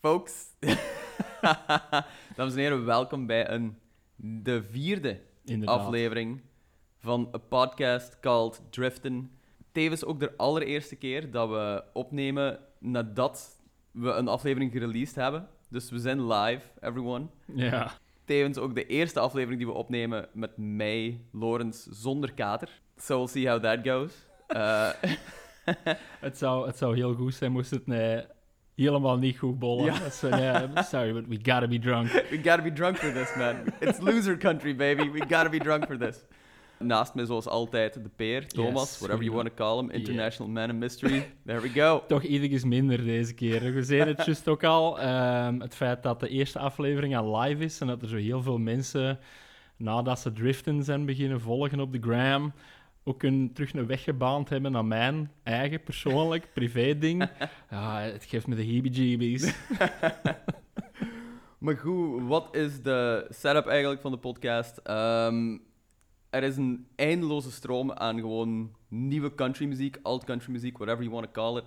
Folks. Dames en heren, welkom bij een, de vierde Inderdaad. aflevering van een podcast called Driften. Tevens ook de allereerste keer dat we opnemen nadat we een aflevering gereleased hebben. Dus we zijn live, everyone. Ja. Tevens ook de eerste aflevering die we opnemen met mij, Lorenz, zonder kater. So we'll see how that goes. Eh, Het zou, het zou heel goed zijn moest het nee, helemaal niet goed bollen. Ja. Eh, sorry, but we gotta be drunk. we gotta be drunk for this, man. It's loser country, baby. We gotta be drunk for this. Naast me, zoals altijd, de peer, Thomas, Yes, whatever you want to call him, international man of mystery. There we go. Toch iets minder deze keer. We zeiden het juist ook al. ehm, het feit dat de eerste aflevering al live is en dat er zo heel veel mensen, nadat ze driften zijn beginnen volgen op de gram, ook een, terug een weg gebaand hebben naar mijn eigen persoonlijk privé-ding. Ja, het geeft me de heebie-jeebies. Maar goed, wat is de setup eigenlijk van de podcast? Ehm, er is een eindeloze stroom aan gewoon nieuwe countrymuziek, alt countrymuziek, whatever you want to call it.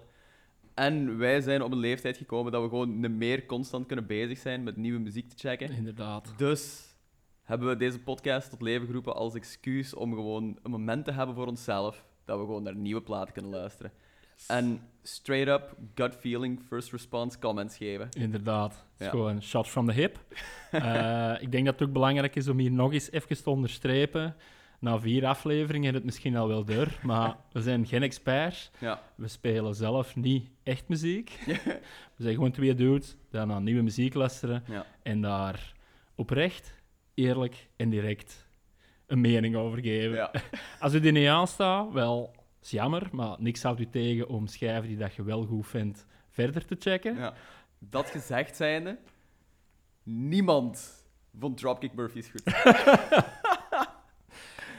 En wij zijn op een leeftijd gekomen dat we gewoon meer constant kunnen bezig zijn met nieuwe muziek te checken. Inderdaad. Dus hebben we deze podcast tot leven geroepen als excuus om gewoon een moment te hebben voor onszelf, dat we gewoon naar nieuwe platen kunnen luisteren. En straight up, gut feeling, first response comments geven. Inderdaad. Ja. gewoon shot from the hip. Eh, ik denk dat het ook belangrijk is om hier nog eens even te onderstrepen. Na vier afleveringen is het misschien al wel door, maar we zijn geen experts. Ja. We spelen zelf niet echt muziek. We zijn gewoon twee dudes die naar nieuwe muziek luisteren Ja. en daar oprecht, eerlijk en direct een mening over geven. Ja. Als u die niet aanstaat, wel, is jammer, maar niks houdt u tegen om schijven die dat je wel goed vindt verder te checken. Ja. Dat gezegd zijnde, niemand vond Dropkick Murphys goed.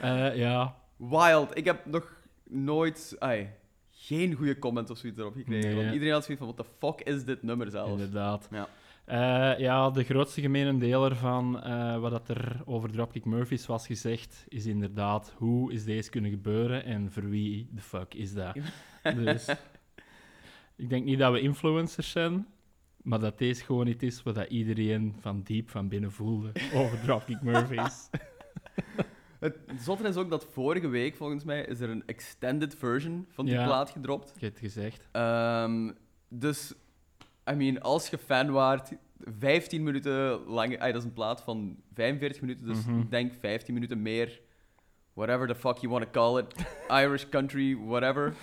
Eh, ja, Wild. Ik heb nog nooit... Ai, geen goede comment of zoiets erop gekregen. Nee. Want iedereen had zoiets van, what the fuck is dit nummer zelf? inderdaad. Ja. Eh, ja, de grootste gemene deler van eh, wat dat er over Dropkick Murphys was gezegd, is inderdaad hoe is deze kunnen gebeuren en voor wie de fuck is dat? dus ik denk niet dat we influencers zijn, maar dat deze gewoon niet is wat dat iedereen van diep van binnen voelde over Dropkick Murphys. Het zotte is ook dat vorige week, volgens mij, is er een extended version van die Ja. plaat gedropt. Ik heb het gezegd. Ehm, dus, I mean, als je fan waart, 15 minuten lang... dat is een plaat van 45 minuten, dus Mhm. ik denk 15 minuten meer. Whatever the fuck you want to call it. Irish country, whatever.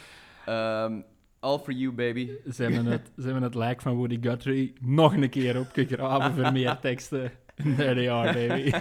Ehm, all for you, baby. Ze hebben, het, ze hebben het lijk van Woody Guthrie nog een keer opgegraven voor meer teksten. There they are, baby.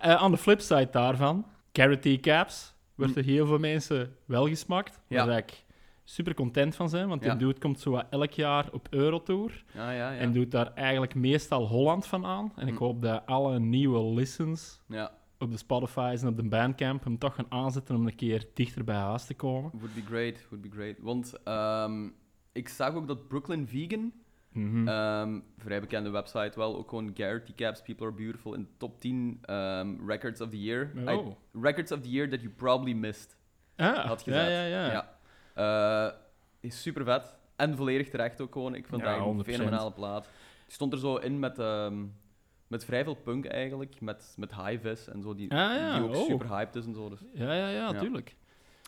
Eh, aan de flipside daarvan, Carrot Caps, wordt er heel veel mensen wel gesmakt. Ja. Ik super content van zijn, want Ja. die dude komt zo elk jaar op Eurotour. Ja, ja, ja. En doet daar eigenlijk meestal Holland van aan. En ik Hm. hoop dat alle nieuwe listens ja, op de Spotify's en op de Bandcamp hem toch gaan aanzetten om een keer dichter bij huis te komen. would be great, would be great. Want ehm, ik zag ook dat Brooklyn Vegan, Mhm. ehm, vrij bekende website wel, ook gewoon Garrity Caps, People Are Beautiful, in de top 10 ehm, records of the year. I- oh. records of the year that you probably missed. ah, had gezet. ja, ja. Ja. Eh, is super vet. En volledig terecht ook gewoon. Ik vind Ja, het eigenlijk een 100%. fenomenale plaat. Die stond er zo in met, ehm, met vrij veel punk eigenlijk. Met, met high-vis en zo. Die, Ah, ja, die ook oh. super hyped is en zo. Dus Ja, ja, ja, tuurlijk.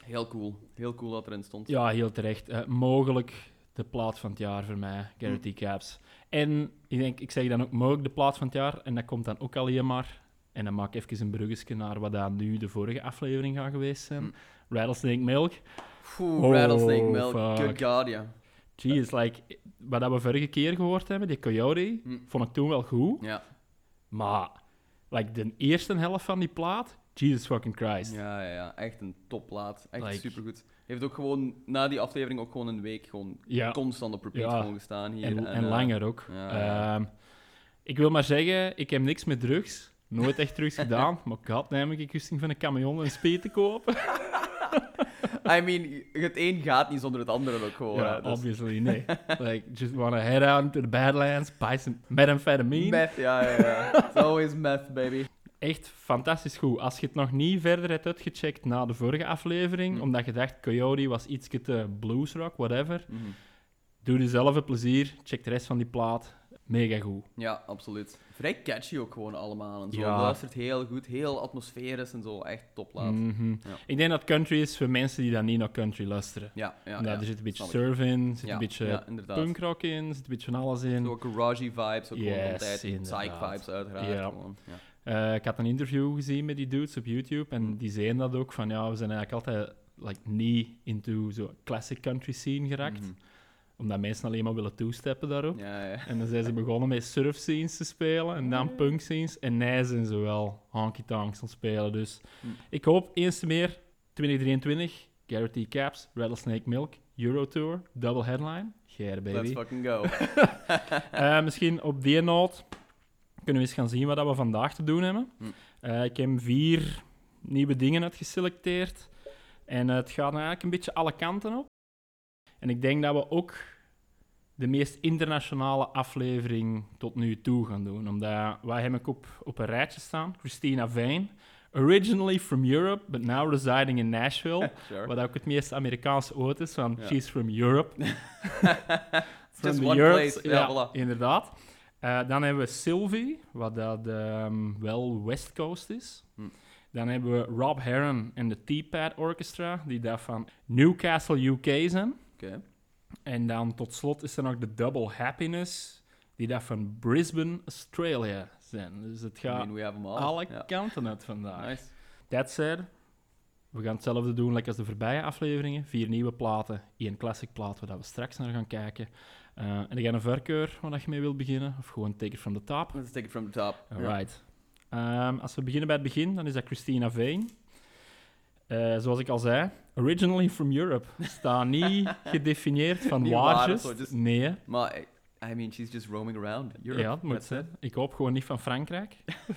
heel cool. Heel cool dat erin stond. Ja, heel terecht. Eh, mogelijk de plaat van het jaar voor mij, Garrity Hm. Caps. En ik denk, ik zeg dan ook mogelijk de plaat van het jaar, en dat komt dan ook alleen maar. En dan maak ik even een bruggetje naar wat dan nu de vorige aflevering gaat geweest zijn. Hm. Rattlesnake Milk. Oeh, Oh, Rattlesnake Milk. fuck. Good god, ja. Jeez, like, wat we vorige keer gehoord hebben, die Coyote, Hm. vond ik toen wel goed. Ja. Maar, like, de eerste helft van die plaat, Jesus fucking Christ. Ja, ja, ja. Echt een topplaat. Echt Like- supergoed. Heeft ook gewoon, na die aflevering, ook gewoon een week gewoon Ja. constant op repeat Ja. gewoon gestaan hier. En, en eh, langer ook. ja. Ehm, ik wil maar zeggen, ik heb niks met drugs. Nooit echt drugs gedaan. Maar ik had namelijk een kusting van een camion en een speed te kopen. I mean, het een gaat niet zonder het andere ook gewoon. ja, dus- obviously, nee. like, just wanna head out into the Badlands, buy some methamphetamine. Meth, ja, ja, ja. It's always meth, baby. Echt fantastisch goed. Als je het nog niet verder hebt uitgecheckt na de vorige aflevering, Hm. omdat je dacht Coyote was iets te bluesrock, whatever, Mhm. Doe jezelf een plezier. Check de rest van die plaat. Mega goed. Ja, absoluut. Vrij catchy ook gewoon allemaal. En zo. Ja. luistert heel goed, heel atmosferisch en zo. Echt topplaat. Mhm. Ja. Ik denk dat country is voor mensen die dan niet naar country luisteren. Ja, ja, ja. er zit een beetje surf in, er zit een beetje punkrock in, er zit een beetje van alles in. Zo garagey vibes, ook gewoon Yes, altijd. Psych vibes, uiteraard. Gewoon. Eh, ik had een interview gezien met die dudes op YouTube en Mm. die zeiden dat ook van ja, we zijn eigenlijk altijd like, niet into zo'n classic country scene geraakt. Mhm. Omdat mensen alleen maar willen toesteppen daarop. Ja, ja. En dan zijn ze begonnen met surf scenes te spelen en dan punk scenes. En nee, zijn ze wel honky tonks aan het spelen. Dus Hm. ik hoop eens te meer 2023, Guarantee Caps, Rattlesnake Milk, Eurotour, double headline. Geer Let's baby. fucking go. Eh, misschien op die noot kunnen we eens gaan zien wat dat we vandaag te doen hebben. Hm. Eh, ik heb vier nieuwe dingen uitgeselecteerd. En het gaat eigenlijk een beetje alle kanten op. En ik denk dat we ook de meest internationale aflevering tot nu toe gaan doen. Omdat wij hebben ook op, op een rijtje staan. Christina Vane. Originally from Europe, but now residing in Nashville. sure. Wat ook het meest Amerikaanse oot is, van she's from Europe. From just one Europes, place. Ja, Ja, voilà. inderdaad. Eh, dan hebben we Sylvie, wat dat ehm, wel West Coast is. Hm. Dan hebben we Rob Heron en de T-Pad Orchestra, die daar van Newcastle, UK zijn. En dan tot slot is er nog de Double Happiness, die daar van Brisbane, Australia zijn. Dus het I gaat mean, alle kanten uit vandaag. Nice. That said, we gaan hetzelfde doen like als de voorbije afleveringen. Vier nieuwe platen, één classic plaat waar we straks naar gaan kijken. Eh, en ik ga een verkeur waar je mee wilt beginnen, of gewoon take it from the top. Let's take it from the top. Alright. Ehm, als we beginnen bij het begin, dan is dat Christina Vane. Eh, zoals ik al zei, originally from Europe. Staat niet gedefinieerd van Niet waar waar just- Nee, Maar, I- I mean, she's just roaming around Europe. ja, moet zijn. Ik hoop gewoon niet van Frankrijk.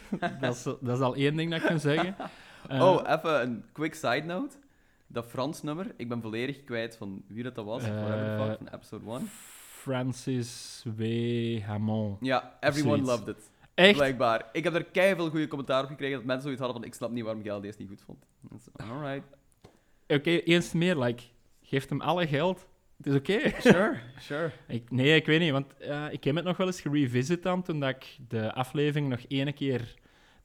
dat, is, dat is al één ding dat ik kan zeggen. Eh, oh, even een quick side note. Dat Frans nummer, ik ben volledig kwijt van wie dat, dat was. Eh, fuck, van episode 1. Francis W. Hamon. Ja, everyone loved it. Echt? Blijkbaar. Ik heb er keihard goede commentaar op gekregen dat mensen zoiets hadden van ik snap niet waarom jij deze niet goed vond. Is- Alright. Oké, eens meer, like, geef hem alle geld. Het is oké. Sure, sure. Ik, nee, ik weet niet, want eh, ik heb het nog wel eens gerevisit dan, toen dat ik de aflevering nog ene keer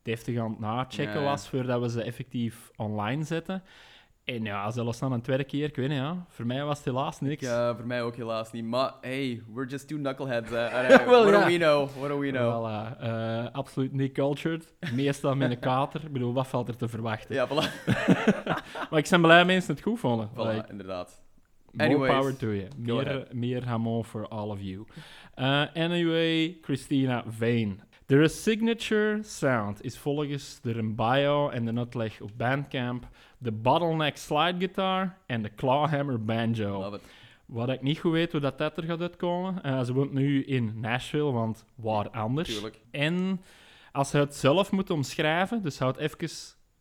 deftig aan het nachecken was, voordat we ze effectief online zetten. En ja, zelfs dan een tweede keer, ik weet niet, ja, voor mij was het helaas niks. Ja, voor mij ook helaas niet. Maar hey, we're just two knuckleheads. what do we know? What do we know? Voilà, eh, absoluut niet cultured. Meestal met een kater. Ik bedoel, wat valt er te verwachten? Ja, voilà. Maar ik ben blij mensen het goed vonden. voilà Like, inderdaad. More power to you. Meer, meer Hamon for all of you. Uh, anyway, Christina Vane. De signature sound is volgens de bio en de uitleg op Bandcamp de bottleneck slide guitar en de clawhammer banjo. Wat ik niet goed weet hoe dat, dat er gaat uitkomen. Uh, ze woont nu in Nashville, want waar anders. Tuurlijk. En als ze het zelf moet omschrijven, dus houd even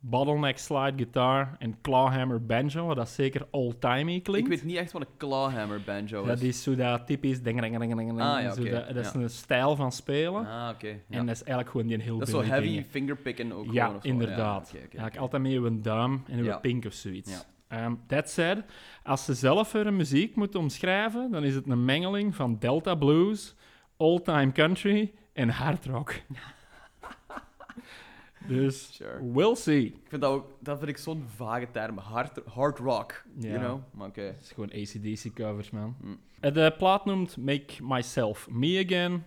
bottleneck slide guitar en clawhammer banjo, wat dat zeker old-timey klinkt. Ik weet niet echt wat een clawhammer banjo is. Dat is zo dat typisch ding, ding, ding, ding, Ah, ja, dat, dat is ja. een stijl van spelen. Ah, oké. ja. En dat is eigenlijk gewoon die heel Dat is zo heavy dingen. fingerpicken ook Ja, gewoon of zo. inderdaad. Eigenlijk oké. altijd met een duim en een Ja. pink of zoiets. Ja. Ehm, that said, als ze zelf hun muziek moet omschrijven, dan is het een mengeling van Delta Blues, old-time country en hard rock. dus, Sure. we'll see. Ik vind dat ook, dat vind ik zo'n vage term. Hard, hard rock, you know? Maar oké. Het is gewoon ACDC covers, man. Mm. De plaat noemt Make Myself Me Again.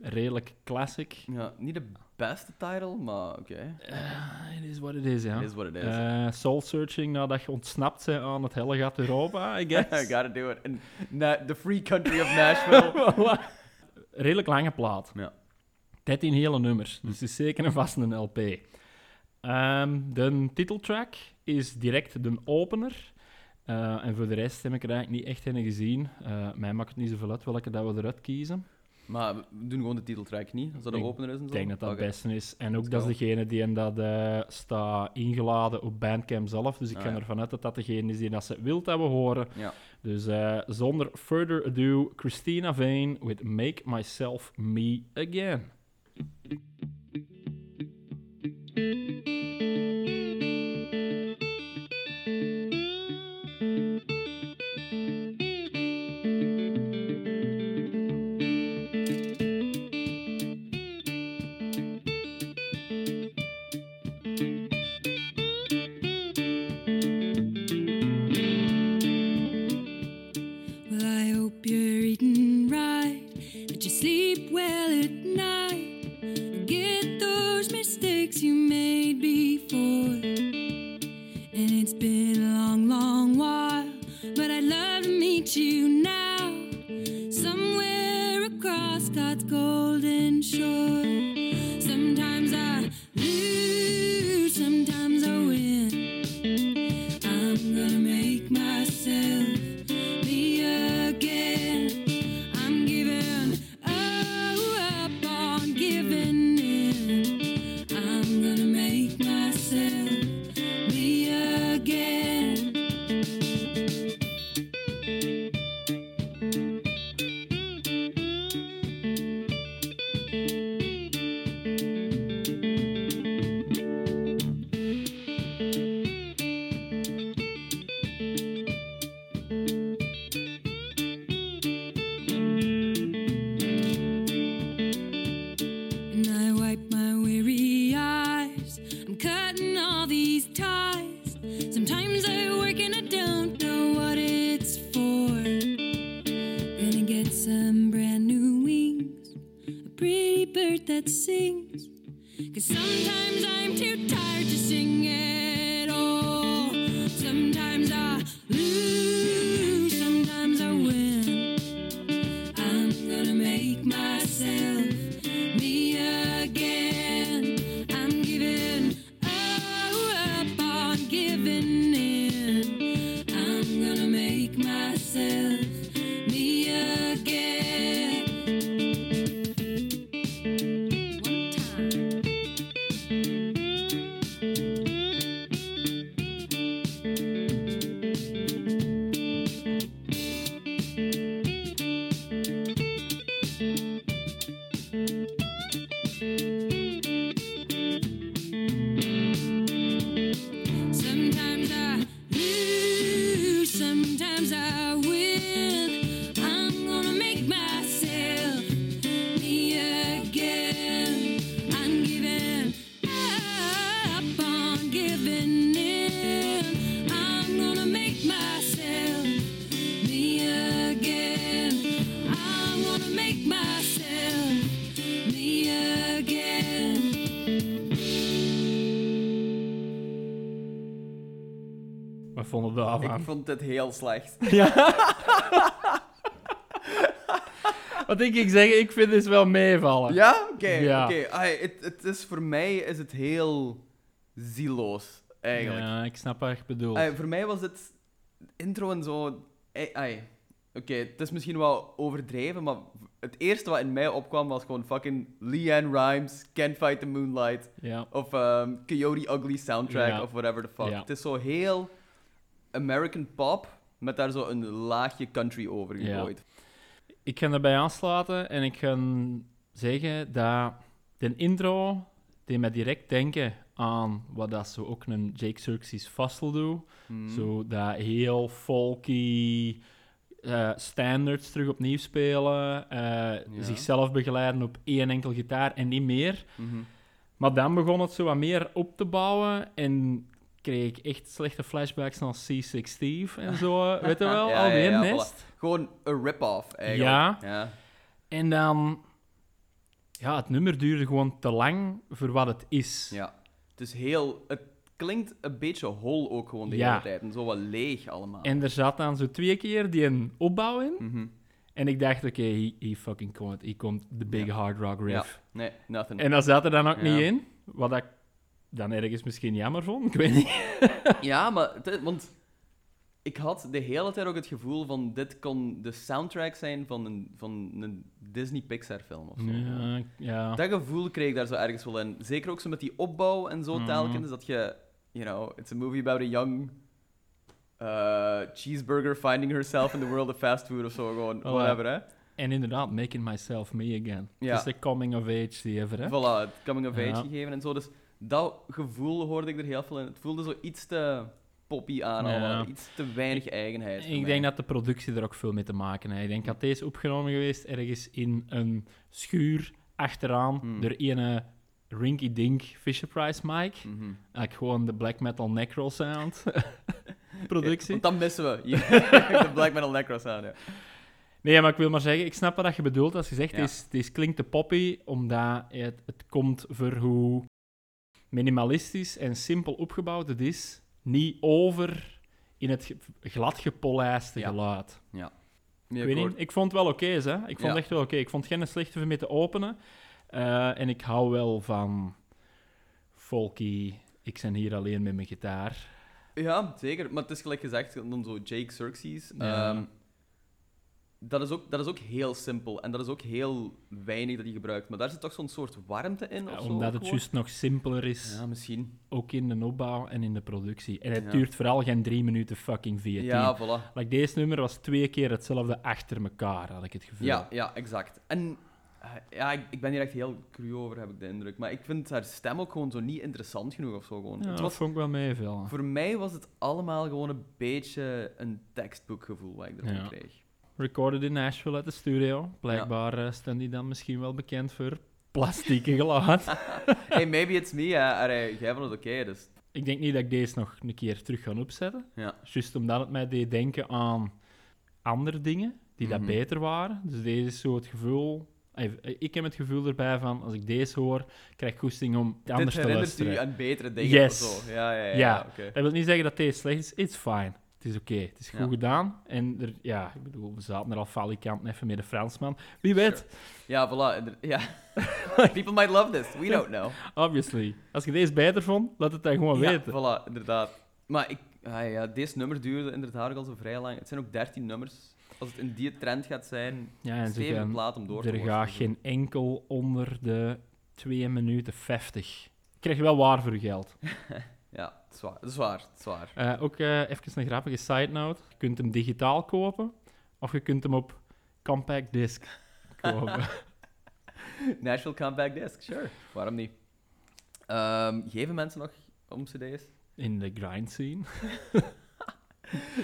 Redelijk classic. Ja, niet de beste title, maar oké. Eh, it is what it is, ja. It is what it is. Eh, soul searching nadat je ontsnapt bent aan het helle gat Europa, I guess. I gotta do it. In the free country of Nashville. Voilà. Redelijk lange plaat. Ja. 13 hele nummers, dus het is zeker een vast een LP. Ehm, de titeltrack is direct de opener. Eh, en voor de rest heb ik er eigenlijk niet echt in gezien. Eh mij maakt het niet zoveel uit welke dat we eruit kiezen. maar we doen gewoon de titeltrack niet, als dat de opener is en zo. Ik denk dat dat het beste is. En ook dat is degene die en dat eh, staat ingeladen op Bandcamp zelf. Dus ik Ah, ga ja. ervan uit dat dat degene is die dat ze wilt hebben horen. Ja. Dus zonder further ado, Christina Vane with Make Myself Me Again. thank you Ik vond dit heel slecht. Ja. Wat denk ik zeggen? Ik vind het wel meevallen. Ja? Oké, Ja. oké. Het het is voor mij is het heel zieloos, eigenlijk. Ja, ik snap wat je bedoelt. Voor mij was het intro en zo... ai. Oké, het is misschien wel overdreven, maar het eerste wat in mij opkwam was gewoon fucking Leanne Rhymes, Can't Fight the Moonlight, Ja. of ehm, Coyote Ugly soundtrack, Ja. of whatever the fuck. Het is zo heel American pop, met daar zo een laagje country over Ja. gegooid. Ik ga erbij aansluiten en ik ga zeggen dat de intro deed mij direct denken aan wat dat zo ook een Jake Xerxes Fossil doet. Hmm. Zo dat heel folky eh, standards terug opnieuw spelen, eh, zichzelf begeleiden op één enkel gitaar en niet meer. Mhm. Maar dan begon het zo wat meer op te bouwen en kreeg ik echt slechte flashbacks naar C6 Steve en zo, weet je wel, Ja, al die ja, ja. Gewoon een rip-off, eigenlijk. Ja. ja. En dan... Ja, het nummer duurde gewoon te lang voor wat het is. Ja. Het is heel... Het klinkt een beetje hol ook gewoon de Ja. hele tijd. En zo wat leeg allemaal. En er zat dan zo twee keer die een opbouw in. Mhm. En ik dacht, oké, he, he fucking komt. Hier komt de big Ja. hard rock riff. Nee, nothing. En dat zat er dan ook Ja. niet in. Wat ik dan ergens misschien jammer vond. Ik weet niet. Ja, maar... want ik had de hele tijd ook het gevoel van... Dit kon de soundtrack zijn van een, van een Disney-Pixar-film of zo. Ja, ja. Dat gevoel kreeg ik daar zo ergens wel in. Zeker ook zo met die opbouw en zo Mhm. telkens. Dat je... You know, it's a movie about a young... uh, cheeseburger finding herself in the world of fast food of zo. Gewoon, Voilà. whatever, hè. En inderdaad, making myself me again. Ja. Is de coming of age die even, hè. Voilà, het coming of age gegeven en zo. Dus dat gevoel hoorde ik er heel veel in. Het voelde zo iets te poppy aan, Ja. iets te weinig eigenheid. Ik mij. denk dat de productie er ook veel mee te maken heeft. Ik denk dat deze opgenomen geweest ergens in een schuur achteraan Hmm. door ene Rinky Dink Fisher Price mic. Eigenlijk gewoon de black metal necro sound productie. Want dan missen we de Black Metal Necro sound, ja. Nee, maar ik wil maar zeggen, ik snap wat je bedoelt als je zegt, Ja. deze klinkt te poppy, omdat het, het komt voor hoe minimalistisch en simpel opgebouwd het is, niet over in het ge- glad gepolijste Ja. geluid. Nee, ik weet akkoord. niet, ik vond het wel oké, hè. Ik vond Ja. het echt wel oké. Ik vond geen slechte om mee te openen. Eh, en ik hou wel van folky, ik ben hier alleen met mijn gitaar. Ja, zeker. Maar het is gelijk gezegd, dan zo Jake Xerxes. Ja. ehm, dat, is ook, dat is ook heel simpel. En dat is ook heel weinig dat hij gebruikt. Maar daar zit toch zo'n soort warmte in, Ja, of zo? omdat het juist nog simpeler is, Ja, misschien. ook in de opbouw en in de productie. En het Ja. duurt vooral geen drie minuten fucking 14. Ja, voilà. Like deze nummer was twee keer hetzelfde achter elkaar, had ik het gevoel. Ja, ja, exact. En eh, ja, ik, ik ben hier echt heel cru over, heb ik de indruk. Maar ik vind haar stem ook gewoon zo niet interessant genoeg of zo. Gewoon. Ja, het dat was, vond ik wel meevallen. voor mij was het allemaal gewoon een beetje een tekstboekgevoel wat ik ervan Ja. kreeg. Recorded in Nashville uit de studio. Blijkbaar eh staan die dan misschien wel bekend voor plastieke geluid. hey, maybe it's me. Allee, jij vond het oké, dus ik denk niet dat ik deze nog een keer terug ga opzetten. ja. Juist omdat het mij deed denken aan andere dingen die Mhm. dat beter waren. Dus deze is zo het gevoel... eh, Ik heb het gevoel erbij van, als ik deze hoor, krijg ik goesting om Dit anders te herinnert u luisteren. aan betere dingen Yes. of zo. Ja, ja, ja. Ja. Dat wil niet zeggen dat deze slecht is. It's fine. Is oké. Het is goed Ja. gedaan. En er, ja, ik bedoel, we zaten er al falikant even met de Fransman. Wie weet, Ja, voilà. Ja. People might love this. We don't know. obviously. Als je deze beter vond, laat het dan gewoon ja, weten. voilà, inderdaad. Maar ik, ah, ja, deze nummer duurde inderdaad ook al zo vrij lang. Het zijn ook 13 nummers. Als het in die trend gaat zijn, Ja, en ze stevige gaan, plaat om door te er gaat geen enkel onder de 2 minuten 50. Je krijgt wel waar voor je geld. Ja, het is waar. Het is waar. Het is waar. Eh, ook eh, even een grappige side note. Je kunt hem digitaal kopen, of je kunt hem op compact disc kopen. Nashville Comeback Disc, sure. Waarom niet? Ehm, geven mensen nog om cd's? In de grind scene.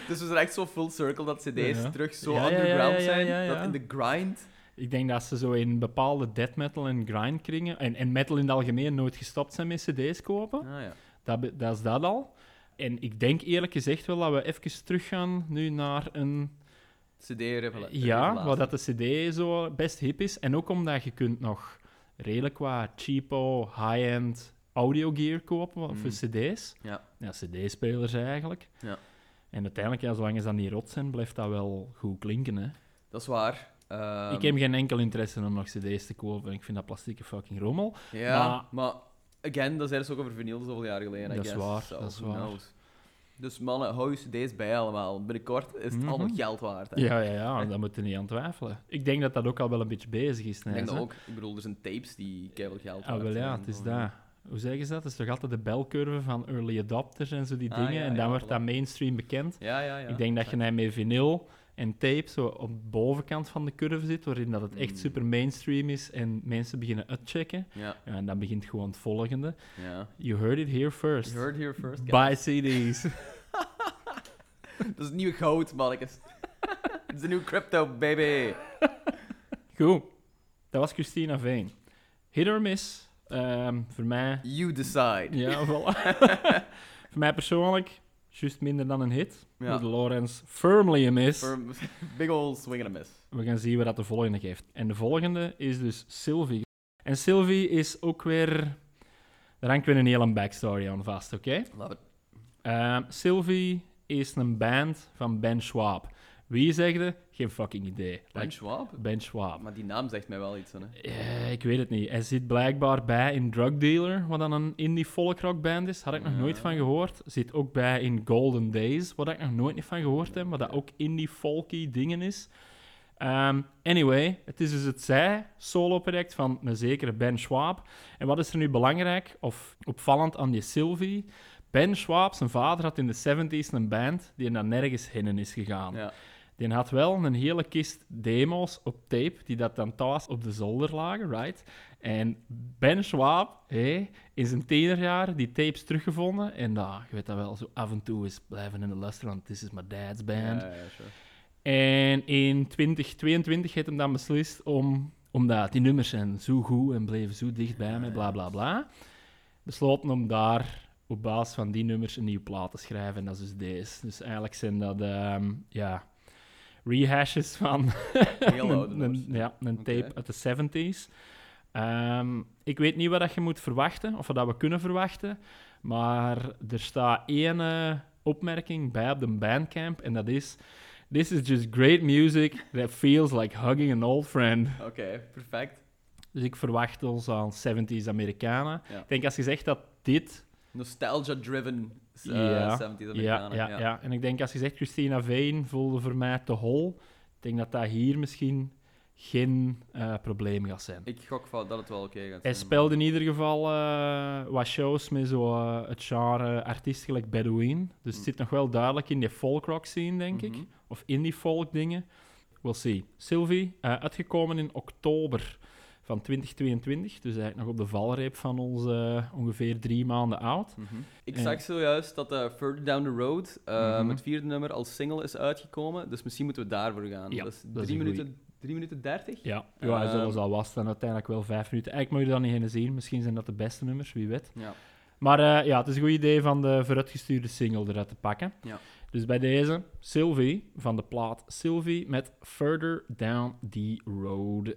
Dus we zijn echt zo full circle dat cd's Ja. terug zo Ja, underground ja, zijn. Dat in de grind... Ik denk dat ze zo in bepaalde death metal en grind kringen, en, en metal in het algemeen, nooit gestopt zijn met cd's kopen. Ah, ja. Dat, dat is dat al. En ik denk eerlijk gezegd wel dat we even teruggaan nu naar een... CD-revela- Ja, waar dat de cd zo best hip is. En ook omdat je kunt nog redelijk wat cheapo, high-end audio gear kopen wat- voor Mm. cd's. Ja. Ja, cd-spelers eigenlijk. Ja. En uiteindelijk, ja, zolang ze dan niet rot zijn, blijft dat wel goed klinken. Hè. Dat is waar. Ehm, ik heb geen enkel interesse om nog cd's te kopen. Ik vind dat plastieke fucking rommel. Ja, maar- maar... Again, dat zei ze ook over vinyl zoveel jaar geleden. I Dat is guess. waar, So, dat is who waar. knows? Dus mannen, hou je cd's bij allemaal. Binnenkort is het Mhm. allemaal geld waard. Hè? Ja, ja, ja, daar moet je niet aan twijfelen. Ik denk dat dat ook al wel een beetje bezig is. Ik denk dat ook. Ik bedoel, er zijn tapes die keihard geld Ah, waard wel ja, zijn. het is dat. Hoe zeggen ze dat? Het is toch altijd de belcurve van early adopters en zo die Ah, dingen. ja, en dan ja, wordt voilà. dat mainstream bekend. Ja, ja, ja. Ik denk dat je nou met vinyl en tape zo op de bovenkant van de curve zit, waarin dat het echt Mm. super mainstream is en mensen beginnen uitchecken. Ja, en dan begint gewoon het volgende. ja. You heard it here first. You heard here first, Buy. CD's. Dat is het nieuwe goud, mannetjes. Het is de nieuwe crypto, baby. Goed. Dat was Christina Veen. Hit or miss. Ehm, voor mij... You decide. Ja, voilà. voor mij persoonlijk, juist minder dan een hit. Ja. Lawrence firmly a miss. Big ol' swing and a miss. We gaan zien wat dat de volgende geeft. En de volgende is dus Sylvie. En Sylvie is ook weer... Daar hangt weer een hele backstory aan vast, oké? Love it. Ehm, Sylvie is een band van Ben Schwab. Wie zegde? Geen fucking idee. Ben Schwab? ben Schwab. Maar die naam zegt mij wel iets, hè. Eh, ik weet het niet. Hij zit blijkbaar bij in Drug Dealer, wat dan een indie folk band is. Had ik nog nooit Ja. van gehoord. Zit ook bij in Golden Days, wat ik nog nooit niet van gehoord heb, wat dat ook indie folky dingen is. Ehm, anyway, het is dus het zij solo-project van een zekere Ben Schwab. En wat is er nu belangrijk of opvallend aan die Sylvie? Ben Schwab, zijn vader, had in de 70s een band die naar nergens heen is gegaan. Ja. Die had wel een hele kist demo's op tape, die dat dan thuis op de zolder lagen, right? En Ben Schwab, hé, in zijn tienerjaren die tapes teruggevonden. En dat, je weet dat wel, zo af en toe is blijven in de luisteren, want this is my dad's band. Ja, ja, sure. En in 2022 heeft hem dan beslist om, omdat die nummers zijn zo goed en bleven zo dichtbij me, bla bla bla, besloten om daar op basis van die nummers een nieuwe plaat te schrijven. En dat is dus deze. Dus eigenlijk zijn dat, ehm, ja, rehashes van Heel oude een, ja, een tape uit de 70s. Ehm, ik weet niet wat dat je moet verwachten, of wat we kunnen verwachten, maar er staat één eh, opmerking bij op de Bandcamp en dat is... This is just great music that feels like hugging an old friend. Oké, perfect. Dus ik verwacht ons aan 70s Amerikanen. Ja. Ik denk als je zegt dat dit Nostalgia-driven uh, Ja, 70s Ja, Amerikanen. ja, ja, En ik denk als je zegt Christina Vane voelde voor mij te hol. Ik denk dat dat hier misschien geen eh, probleem gaat zijn. Ik gok dat het wel oké gaat Hij zijn. speelde in ieder geval eh, wat shows met zo, eh, het genre artiest gelijk Bedouin. Dus het zit nog wel duidelijk in die folk rock scene, denk ik. Mhm. Of indie folk dingen. We'll see. Sylvie, eh, uitgekomen in oktober van 2022. Dus eigenlijk nog op de valreep van ons eh, ongeveer drie maanden oud. Mhm. Ik Ja. zag zojuist dat uh, Further Down the Road, uh, Mhm. het vierde nummer, als single is uitgekomen. Dus misschien moeten we daarvoor gaan. Ja, dat is dat is drie minuten, drie minuten dertig? Ja, ja Ehm. zoals al was dan uiteindelijk wel vijf minuten. Eigenlijk moet je dat niet eens zien. Misschien zijn dat de beste nummers, wie weet. Ja. Maar eh, ja, het is een goed idee van de vooruitgestuurde single eruit te pakken. Ja. Dus bij deze, Sylvie van de plaat Sylvie met Further Down the Road.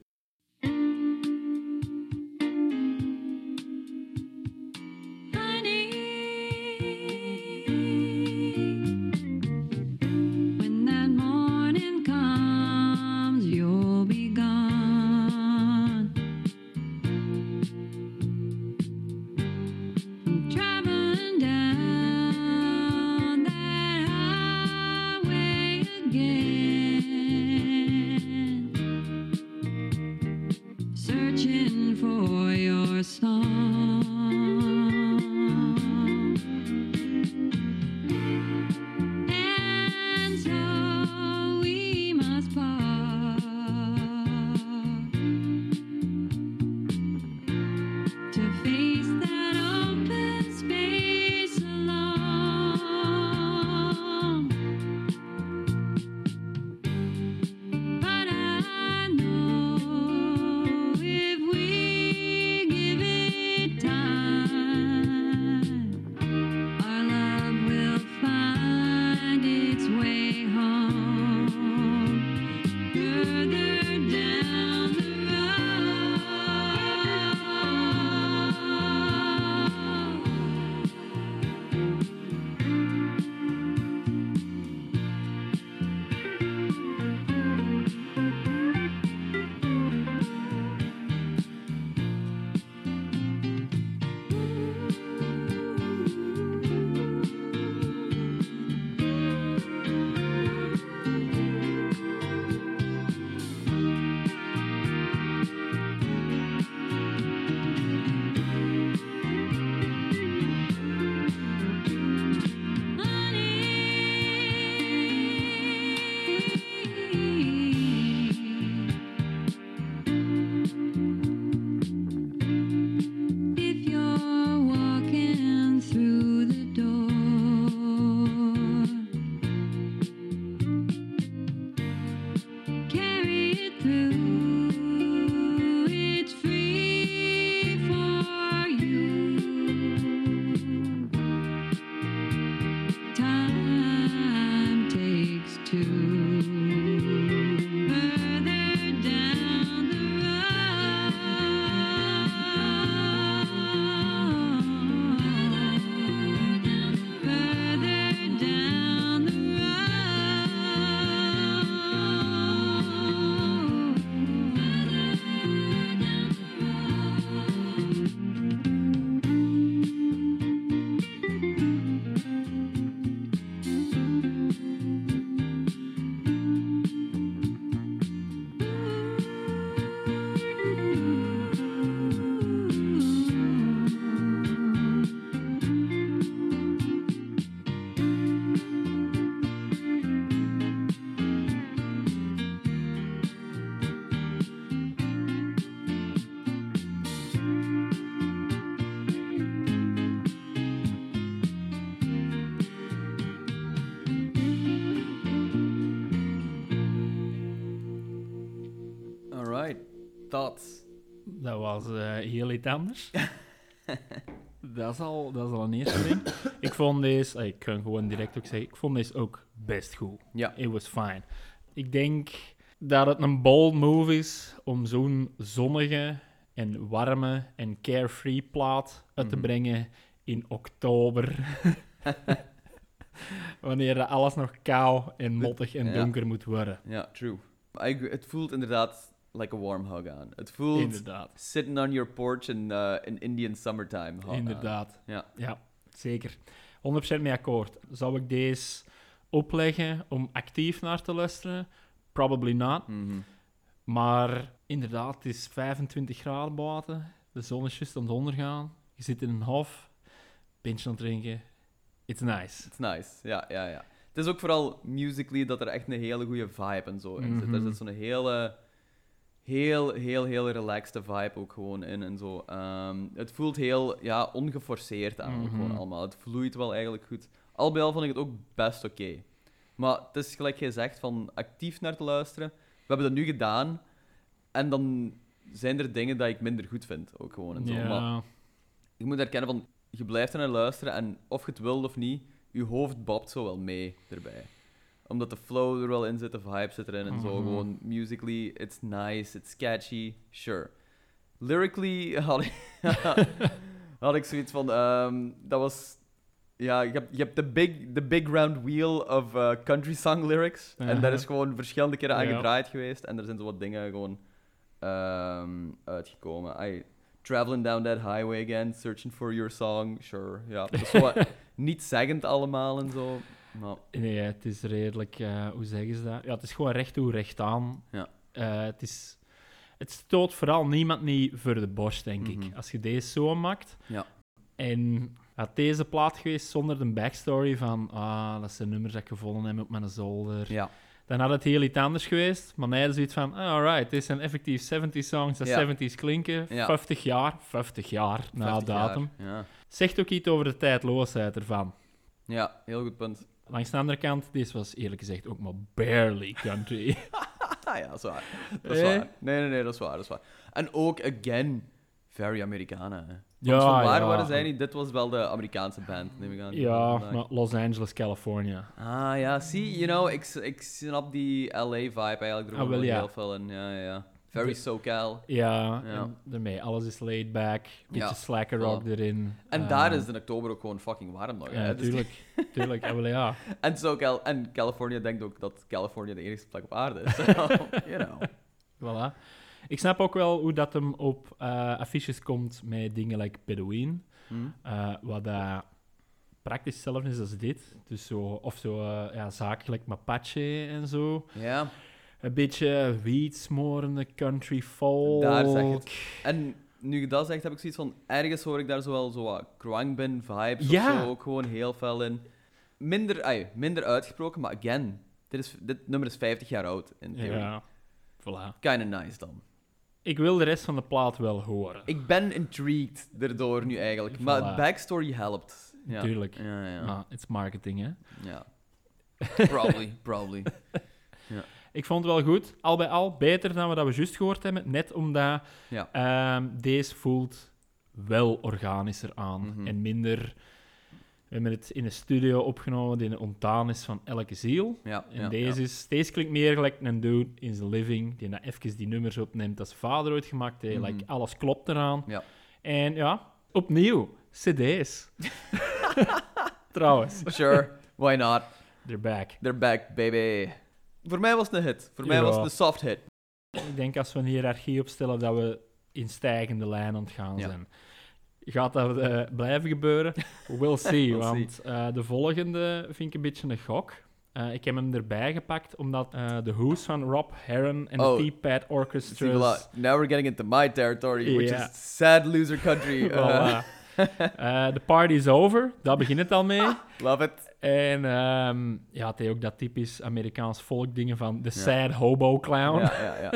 Your was eh, heel iets anders. dat, is al, dat is al een eerste ding. Ik vond deze, eh, ik kan gewoon direct ook zeggen, ik vond deze ook best goed. Ja. It was fine. Ik denk dat het een bold move is om zo'n zonnige en warme en carefree plaat uit te Mhm. brengen in oktober. Wanneer alles nog kou en mottig en Ja. donker moet worden. Ja, true. I agree. het voelt inderdaad like a warm hug aan. Het voelt Inderdaad. sitting on your porch in, uh, in Indian summertime. aan. Inderdaad. Ja. Ja, zeker. 100% mee akkoord. Zou ik deze opleggen om actief naar te luisteren? Probably not. Mhm. Maar inderdaad, het is 25 graden buiten. De zon is juist aan het ondergaan. Je zit in een hof. Pintje aan het drinken. It's nice. It's nice. Ja, ja, ja. Het is ook vooral musically dat er echt een hele goede vibe en zo in zit. Er Mhm. zit zo'n hele, heel, heel, heel relaxed vibe ook gewoon in en zo. Ehm, het voelt heel, ja, ongeforceerd aan Mhm. gewoon allemaal. Het vloeit wel eigenlijk goed. Al bij al vond ik het ook best oké. Maar het is gelijk zegt, van actief naar te luisteren. We hebben dat nu gedaan. En dan zijn er dingen dat ik minder goed vind, ook gewoon en zo. Maar ik moet erkennen van, je blijft er naar luisteren en of je het wilt of niet, je hoofd babt zo wel mee erbij. Omdat de flow er wel in zit, de vibe zit erin en zo. Mhm. Gewoon musically, it's nice, it's catchy, sure. Lyrically had ik, had ik zoiets van, ehm, dat was... Ja, je hebt, je hebt de big, the big round wheel of uh, country song lyrics. En dat Aha. is gewoon verschillende keren Ja. aangedraaid geweest. En er zijn zo wat dingen gewoon ehm, uitgekomen. I, traveling down that highway again, searching for your song. Sure, ja. Dat is zo wat niet zeggend allemaal en zo. Maar nee, het is redelijk... eh, hoe zeggen ze dat? Ja, het is gewoon recht toe, recht aan. Ja. Eh, het, is, het stoot vooral niemand niet voor de borst, denk ik. Mhm. Als je deze zo maakt. Ja. En had deze plaat geweest zonder de backstory van... Ah, dat zijn nummers dat ik gevonden heb op mijn zolder. ja, Dan had het heel iets anders geweest. Maar nee, zoiets van... Ah, alright, dit zijn effectief 70 songs dat Ja. 70s klinken. Ja. 50 jaar. 50 jaar na 50 jaar. datum. Ja. Zegt ook iets over de tijdloosheid ervan. ja, heel goed punt. Langs de andere kant, deze was eerlijk gezegd ook maar barely country. Ah ja, dat is waar. Dat is Eh? waar. Nee, nee, nee, dat is waar, dat is waar. En ook, again, very Americana, hè. Ja, van waar ja. waren zij niet? Dit was wel de Amerikaanse band, neem ik aan. ja, maar Los Angeles, California. Ah ja, zie, you know, ik, ik snap die LA-vibe eigenlijk er Ah, wel, ja. heel veel in. Ja, ja, ja. Very SoCal. Ja, Ja. en daarmee, alles is laid back. Beetje Ja, slacker voilà. rock erin. En Eh, daar is het in oktober ook gewoon fucking warm nog. Ja. Dus- tuurlijk. tuurlijk, wel, ja. en, SoCal, en California denkt ook dat California de enige plek op aarde is. you know. Voilà. Ik snap ook wel hoe dat hem op eh, affiches komt met dingen like Bedouin. Hm? eh, wat dat praktisch hetzelfde is als dit. Dus zo, of zo eh, ja, zakelijk Mapache en zo. Ja, Een beetje weedsmorende country folk. Daar zeg het. en nu je dat zegt, heb ik zoiets van... Ergens hoor ik daar zo wel zo wat Kruangbin vibes Ja. of zo ook gewoon heel fel in. Minder, ay, minder uitgesproken, maar again, dit, is, dit nummer is 50 jaar oud in theorie. Ja, voilà. Kinda nice dan. Ik wil de rest van de plaat wel horen. Ik ben intrigued erdoor nu eigenlijk, maar Voilà. het backstory helpt. Ja. Tuurlijk. Ja, ja. Maar it's marketing, hè. ja. Probably, probably. Ik vond het wel goed. Al bij al beter dan wat we juist gehoord hebben. Net omdat Ja. ehm, deze voelt wel organischer aan. Mhm. En minder... We hebben het in een studio opgenomen die ontdaan is van elke ziel. Ja, En ja, deze. Is, deze klinkt meer gelijk een dude in zijn living, die nou even die nummers opneemt dat zijn vader ooit gemaakt heeft. Mhm. Like, alles klopt eraan. Ja. En ja, opnieuw, cd's. Trouwens, Sure, why not? they're back. They're back, baby. Voor mij was het een hit. Voor mij was het een soft hit. Ik denk als we een hiërarchie opstellen dat we in stijgende lijn aan het gaan Ja. zijn. Gaat dat eh, blijven gebeuren? We'll see. We'll want eh, de volgende vind ik een beetje een gok. Eh, ik heb hem erbij gepakt omdat de Who's van Rob Herron en Oh. de T-Pad Orchestra. voilà. Now we're getting into my territory, which is sad loser country. Eh, The party's over, daar begint het al mee. love it. En ehm, ja, het heeft ook dat typisch Amerikaans volk dingen van Ja. Sad Hobo Clown. Ja, ja, ja.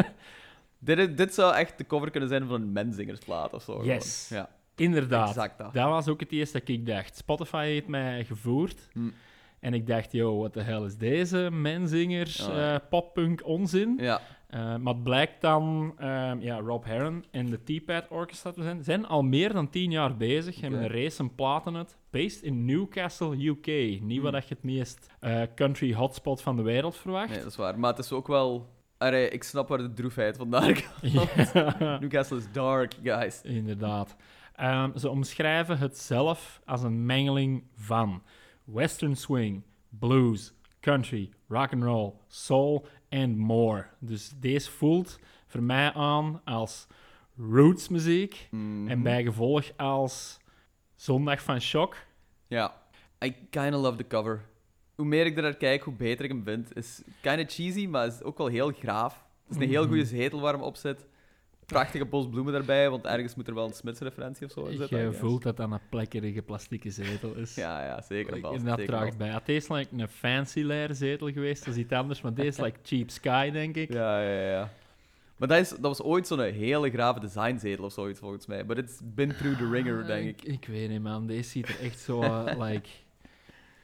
dit, dit zou echt de cover kunnen zijn van een menzingersplaat of zo. Yes. gewoon. Ja, Inderdaad. exact dat. Dat was ook het eerste dat ik dacht. Spotify heeft mij gevoerd. Hm. En ik dacht, yo, wat de hell is deze menzinger Oh, ja. eh, poppunk onzin? Ja. Eh, maar het blijkt dan, ehm, ja, Rob Heron en de T-Pad Orchestra te zijn, zijn al meer dan tien jaar bezig. Hebben Oké. een race en platen uit, based in Newcastle, UK. Niet wat Hmm. je het meest eh, country hotspot van de wereld verwacht. Nee, dat is waar. Maar het is ook wel... Ik snap waar de droefheid vandaan komt. Ja. Newcastle is dark, guys. Inderdaad. Ehm, ze omschrijven het zelf als een mengeling van western swing, blues, country, rock and roll, soul en more. Dus deze voelt voor mij aan als rootsmuziek Mhm. en bijgevolg als Zondag van Shock. Ja. I kinda love the cover. Hoe meer ik er naar kijk, hoe beter ik hem vind. is kinda cheesy, maar is ook wel heel graaf. Het is een heel Mhm. goede zetel waar hem op zit. Prachtige bos bloemen daarbij, want ergens moet er wel een Smits-referentie of zo in zitten. Je voelt dat dat een plekkerige plastieke zetel is. Ja, ja, zeker vast. en dat zeker draagt bij. Het is like een fancy leren zetel geweest, dat is iets anders, maar deze is like cheap sky, denk ik. Ja, ja, ja. Maar dat, is, dat was ooit zo'n hele grave designzetel of zoiets, volgens mij. But it's been through the ringer, denk ik. Ik, ik weet niet, man. Deze ziet er echt zo, eh, like,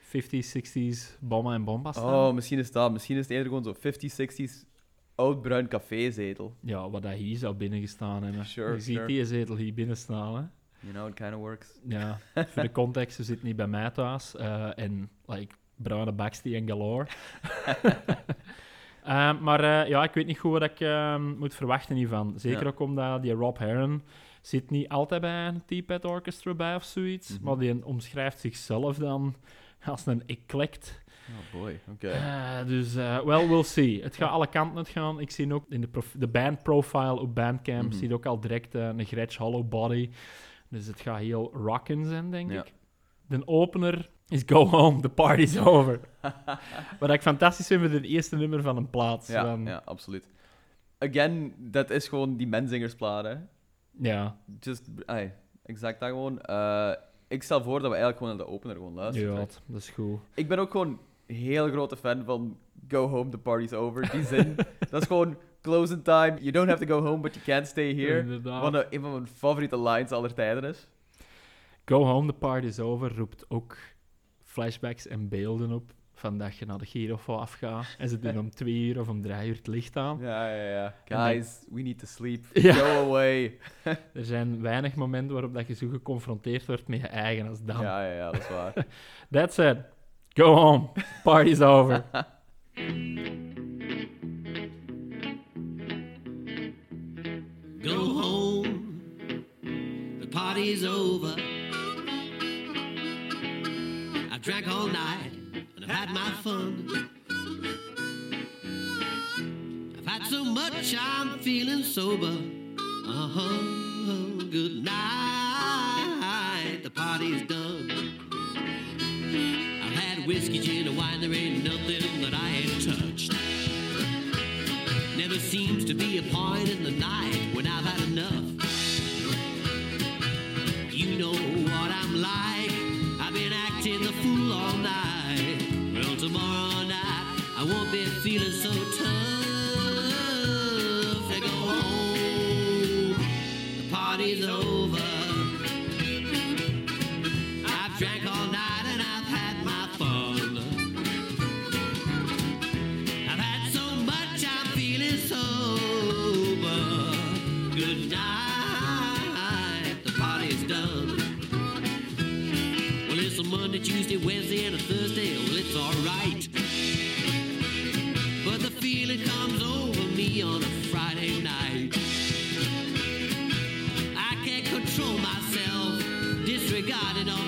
50s, 60s, bomma en bomba staan. Oh, misschien is dat. Misschien is het eerder gewoon zo'n 50s, 60s oud bruin cafézetel. Ja, wat dat hier zou binnengestaan hebben. Sure, Je ziet sure. die zetel hier binnen staan, hè. You know, it kind of works. Ja, voor de context, ze zit niet bij mij thuis. eh, en, like, bruine baksty en galore. Ehm, maar eh, ja, ik weet niet goed wat ik ehm, moet verwachten hiervan. Zeker Ja. ook omdat die Rob Heron zit niet altijd bij een T-Pad Orchestra bij of zoiets. Mhm. Maar die omschrijft zichzelf dan als een eclect. Oh boy, oké. Eh, dus, eh well, we'll see. Het gaat alle kanten gaan. Ik zie ook in de, de band profile op Bandcamp, Mhm. zie je ook al direct eh, een Gretsch Hollow Body. Dus het gaat heel rockin' zijn, denk Ja. ik. De opener is Go Home, the party's over. Wat ik fantastisch vind met het eerste nummer van een plaats. Ja, van, ja, absoluut. Again, dat is gewoon die menzingersplaat, hè. ja, Just, ay, exact dat gewoon. Ik stel voor dat we eigenlijk gewoon naar de opener gewoon luisteren. ja, dat is goed. Ik ben ook gewoon heel grote fan van Go Home, the party's over. Die zin, dat is gewoon closing time. You don't have to go home, but you can't stay here. Inderdaad. Wat een, een van mijn favoriete lines aller tijden is. Go Home, the party's over roept ook flashbacks en beelden op van dat je naar de Girofo afgaat en ze doen om twee uur of om drie uur het licht aan. Ja, ja, ja. Dan- Guys, we need to sleep. Ja. Go away. Er zijn weinig momenten waarop dat je zo geconfronteerd wordt met je eigen als dan. Ja, ja, ja, dat is waar. That's it. Go home. Party's over. Go home, the party's over. I've drank all night and I've had my fun. I've had so much I'm feeling sober. Uh huh. Good night, the party's done. Whiskey, gin, and wine. There ain't nothing that I ain't touched. Never seems to be a point in the night when I've had enough. You know what I'm like. I've been acting the fool all night. Well, tomorrow night I won't be feeling so tough. Disregarding all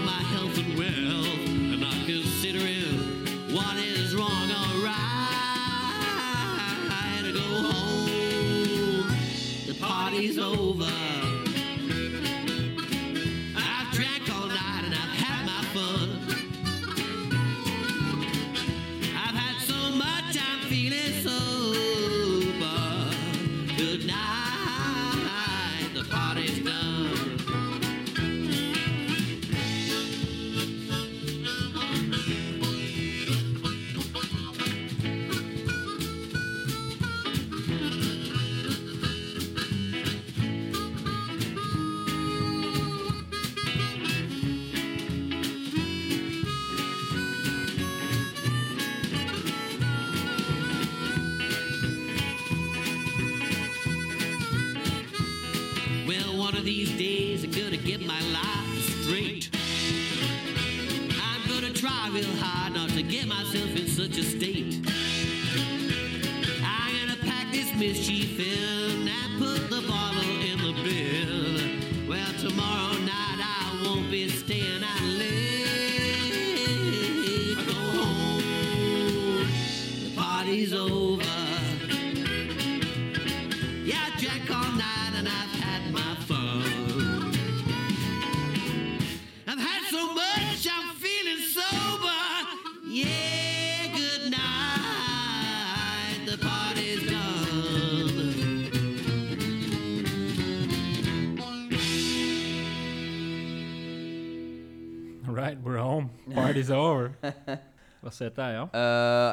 Wat zei dat, ja?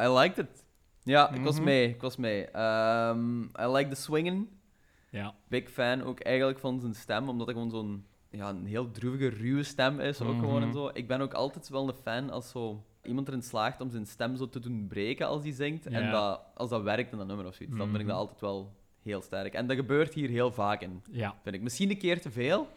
Uh, I liked it. Ja, ik was Mhm. mee. Ik was mee. Um, I like the swingen. Ja. Big fan ook eigenlijk van zijn stem, omdat hij gewoon zo'n ja, een heel droevige, ruwe stem is. Ook gewoon en Mhm. zo. Ik ben ook altijd wel een fan als zo iemand erin slaagt om zijn stem zo te doen breken als hij zingt. En dat, als dat werkt in dat nummer of zoiets, dan vind ik dat Mhm. altijd wel heel sterk. En dat gebeurt hier heel vaak in, Ja. vind ik. Misschien een keer te veel,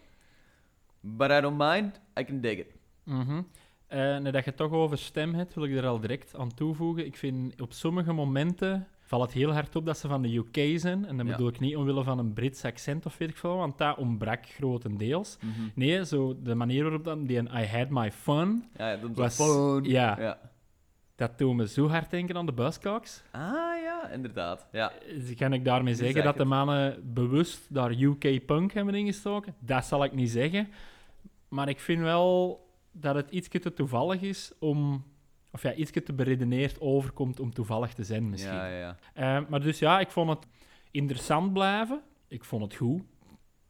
but I don't mind. I can dig it. Mhm. Eh, nu dat je het toch over stem hebt, wil ik er al direct aan toevoegen. Ik vind op sommige momenten valt het heel hard op dat ze van de UK zijn. En dan Ja. bedoel ik niet omwille van een Brits accent of weet ik veel, want dat ontbrak grotendeels. Nee, zo de manier waarop dan die een I had my fun, Ja, zo Was- ja. ja. dat doet me zo hard denken aan de Buzzcocks. Ah ja, inderdaad. Ja. Dus kan ik daarmee zeggen dat de mannen bewust daar UK punk hebben ingestoken? Dat zal ik niet zeggen. Maar ik vind wel dat het iets te toevallig is om... Of ja, iets te beredeneerd overkomt om toevallig te zijn misschien. Ja, ja. Eh, maar dus ja, ik vond het interessant blijven. Ik vond het goed.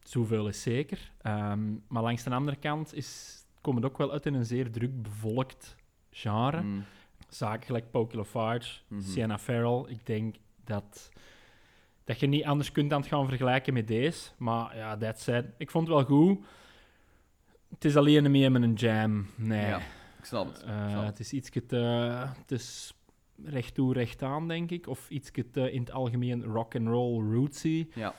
Zoveel is zeker. Ehm, maar langs de andere kant is, komt het ook wel uit in een zeer druk bevolkt genre. Mm. Zaken gelijk Poke Lafarge, Mhm. Sienna Farrell. Ik denk dat, dat je niet anders kunt dan het gaan vergelijken met deze. Maar ja, that said, ik vond het wel goed. Het is alleen een meer met een jam. Nee. Ja, ik snap het. Ik Eh, snap het. het is iets te... Het is recht toe, recht aan, denk ik. Of iets te in het algemeen rock and roll rootsy. Ja.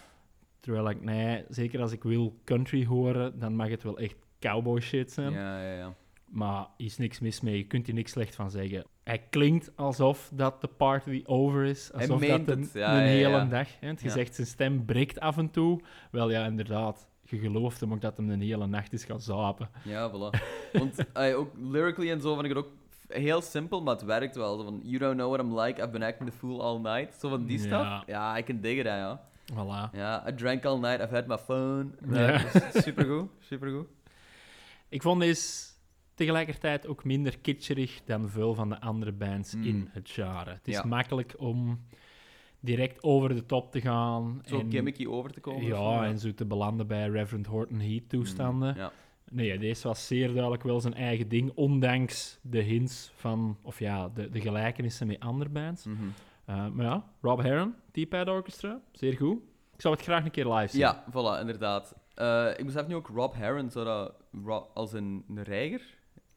Terwijl ik, nee, zeker als ik wil country horen, dan mag het wel echt cowboy shit zijn. Ja, ja, ja. Maar is niks mis mee. Je kunt hier niks slecht van zeggen. Hij klinkt alsof dat de party over is. Alsof dat een, het, ja, een ja, hele ja. dag. Hè? Ja. zegt zijn stem breekt af en toe. Wel ja, inderdaad. Je gelooft hem ook dat hem een hele nacht is gaan zapen. Ja, voilà. Want ook lyrically en zo vind ik het ook heel simpel, maar het werkt wel. Zo van, you don't know what I'm like, I've been acting the fool all night. Zo van die Ja. stuff. Ja, I can dig it, ja. Voilà. Ja, I drank all night, I've had my phone. Ja. Dus Supergoed, supergoed. Ik vond deze tegelijkertijd ook minder kitscherig dan veel van de andere bands Mm. in het genre. Het is Ja. makkelijk om direct over de top te gaan. Zo en, gimmicky over te komen. Ja, zo, en zo te belanden bij Reverend Horton Heat toestanden. Ja. Nee, deze was zeer duidelijk wel zijn eigen ding, ondanks de hints van, of ja, de, de gelijkenissen met andere bands. Mhm. Uh, maar ja, Rob Heron, T-Pad Orchestra, zeer goed. Ik zou het graag een keer live zien. Ja, voilà, inderdaad. Eh, ik besef nu ook Rob Heron, zou dat als een, een reiger?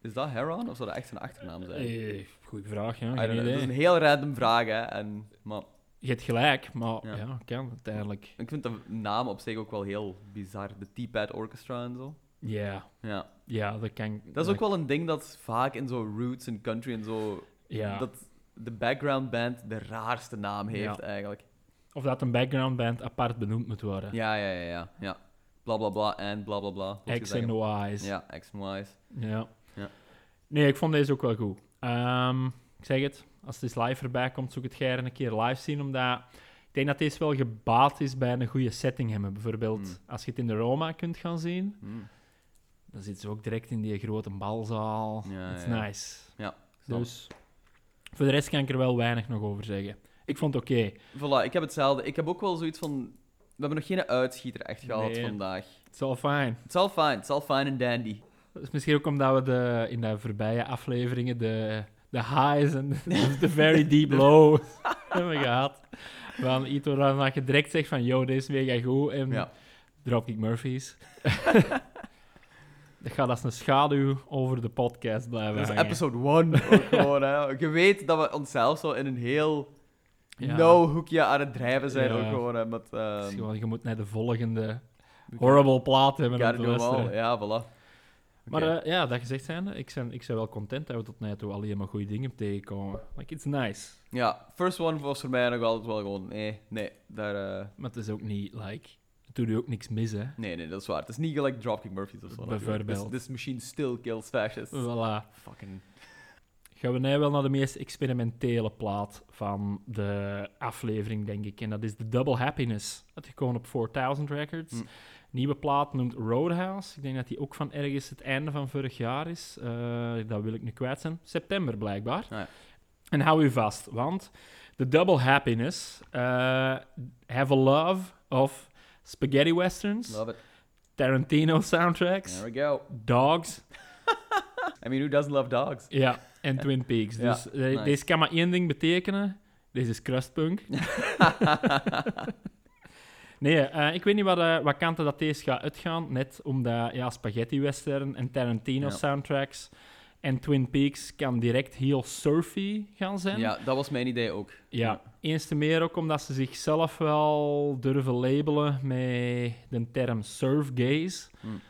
Is dat Heron of zou dat echt zijn achternaam zijn? Eh, goeie vraag, ja. Geen. Dat is een heel random vraag, hè. En, maar Je hebt gelijk, maar Ja. ja, kan uiteindelijk. ik vind de naam op zich ook wel heel bizar. De T-Pad Orchestra en zo. Ja, Ja. ja, dat kan... Dat is ook wel een ding dat vaak in zo roots en country en zo... Ja. Dat de background band de raarste naam heeft, Ja. eigenlijk. Of dat een background band apart benoemd moet worden. Ja, ja, ja, ja. ja. Bla, bla, bla en bla, bla, bla. X en Y's. Ja, X en Y's. Ja. Ja. Nee, ik vond deze ook wel goed. Ehm, ik zeg het, als het eens live erbij komt, zoek het graag een keer live zien, omdat ik denk dat deze wel gebaat is bij een goede setting hebben. Bijvoorbeeld, Mm. als je het in de Roma kunt gaan zien, Hmm. dan zit ze ook direct in die grote balzaal. Ja, ja. nice. Ja. Dus, voor de rest kan ik er wel weinig nog over zeggen. Ik vond het oké. Voilà, ik heb hetzelfde. Ik heb ook wel zoiets van... We hebben nog geen uitschieter echt gehad Nee. vandaag. Het is al fijn. Het is al fijn, het is al fijn en dandy. Dat is misschien ook omdat we de, in de voorbije afleveringen de, de highs en de, de very deep lows hebben gehad. Van iets waarvan je direct zegt van, yo, deze is mega goed. En Ja. Dropkick Murphys. dat gaat als een schaduw over de podcast blijven Dat is hangen. episode 1 ook gewoon, hè. Je weet dat we onszelf zo in een heel Ja. no-hoekje aan het drijven zijn Ja. ook gewoon, hè. Met, ehm, gewoon, je moet naar de volgende horrible plaat hebben om te luisteren. Ja, voilà. Maar eh, ja, dat gezegd zijnde, ik ben, ik ben wel content dat we tot nu toe alleen maar goede dingen tegenkomen. Like, it's nice. Ja, first one was voor mij nog altijd wel gewoon... Nee, nee, daar... eh, Maar het is ook niet, like... Het doet je ook niks mis, hè. nee, nee, dat is waar. Het is niet gelijk Dropkick Murphys of zo. Bijvoorbeeld. This, this machine still kills fascists. Voilà. Fucking... Gaan we nu wel naar de meest experimentele plaat van de aflevering, denk ik. En dat is de Double Happiness. Uitgekomen op 4000 Records. Hm. Nieuwe plaat noemt Roadhouse. Ik denk dat die ook van ergens het einde van vorig jaar is. Eh, dat wil ik nu kwijt zijn. September blijkbaar. Ah, ja. En hou u vast, want de Double Happiness eh, have a love of spaghetti westerns, Love it. Tarantino soundtracks, There we go. dogs, I mean, who doesn't love dogs? ja, en Twin Peaks. Ja, Dus eh, nice. deze kan maar één ding betekenen. Deze is crustpunk. nee, eh, ik weet niet wat, eh, wat kanten dat deze gaat uitgaan. Net omdat ja, spaghetti western en Tarantino Ja. soundtracks en Twin Peaks kan direct heel surfy gaan zijn. ja, dat was mijn idee ook. Ja, eens te meer ook omdat ze zichzelf wel durven labelen met de term surf gaze. Hmm.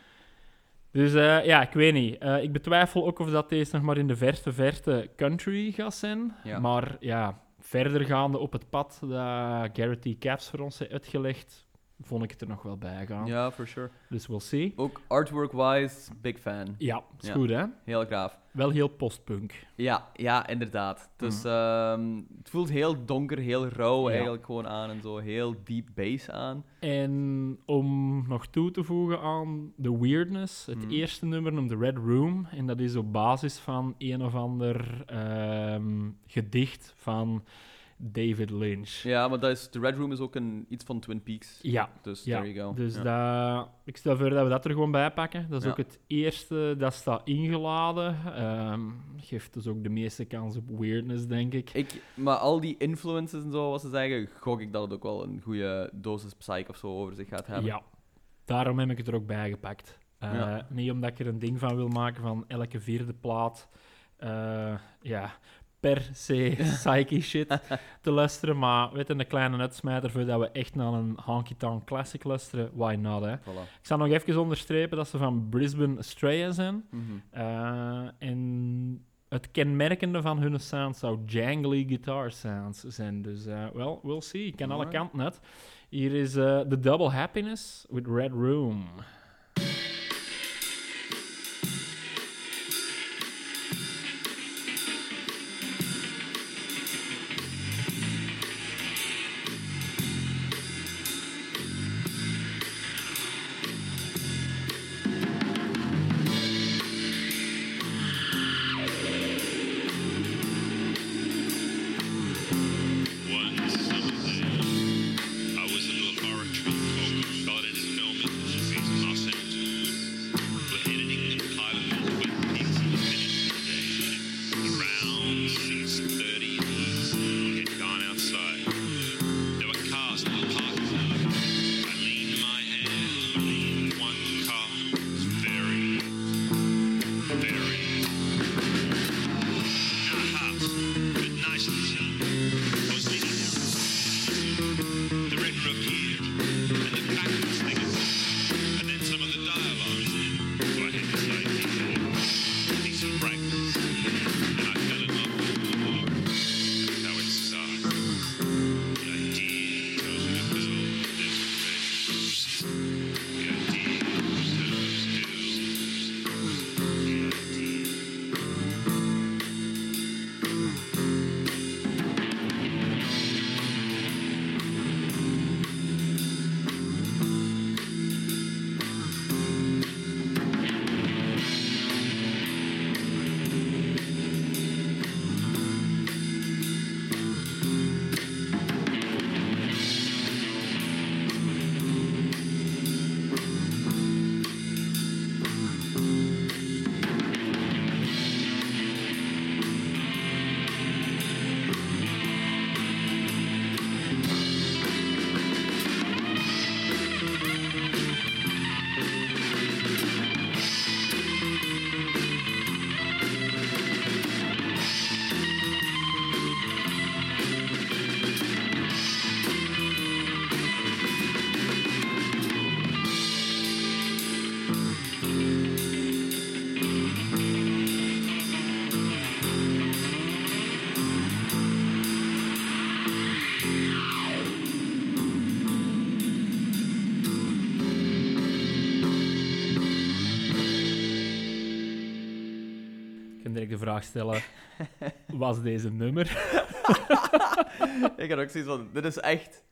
Dus eh, ja, ik weet niet. Ik betwijfel ook of dat deze nog maar in de verte verte country gaat zijn. Ja. Maar ja, verder gaande op het pad dat Garrett T. Caps voor ons heeft uitgelegd, vond ik het er nog wel bij gaan. Ja, for sure. Dus we'll see. Ook artwork-wise, big fan. Ja, is Ja. goed hè? Heel gaaf. Wel heel postpunk. Ja, ja, inderdaad. Dus Mhm. ehm, het voelt heel donker, heel rauw Ja. eigenlijk gewoon aan en zo. Heel deep bass aan. En om nog toe te voegen aan de weirdness, het Mhm. eerste nummer noemt The Red Room. En dat is op basis van een of ander ehm, gedicht van David Lynch. Ja, maar dat is, The Red Room is ook een, iets van Twin Peaks. Ja, Dus ja. there you go. dus ja. dat, ik stel voor dat we dat er gewoon bij pakken. Dat is Ja. ook het eerste dat staat ingeladen. Ehm, geeft dus ook de meeste kans op weirdness, denk ik. Ik, maar al die influences en zo, wat ze zeggen, gok ik dat het ook wel een goede dosis psych of zo over zich gaat hebben. Ja, daarom heb ik het er ook bij gepakt. Eh, Ja. Niet omdat ik er een ding van wil maken van elke vierde plaat eh, ja, per se psyche shit te luisteren. Maar weet je, een kleine uitsmijter voordat we echt naar een honky tonk classic luisteren, why not, hè? Voilà. Ik zal nog even onderstrepen dat ze van Brisbane Australia zijn. Mhm. Eh, en het kenmerkende van hun sound zou jangly guitar sounds zijn. Dus, eh well, we'll see. Ik kan alle kanten uit. Hier is eh The Double Happiness with Red Room. Peace. De vraag stellen, was deze nummer? ik had ook zoiets van, dit is echt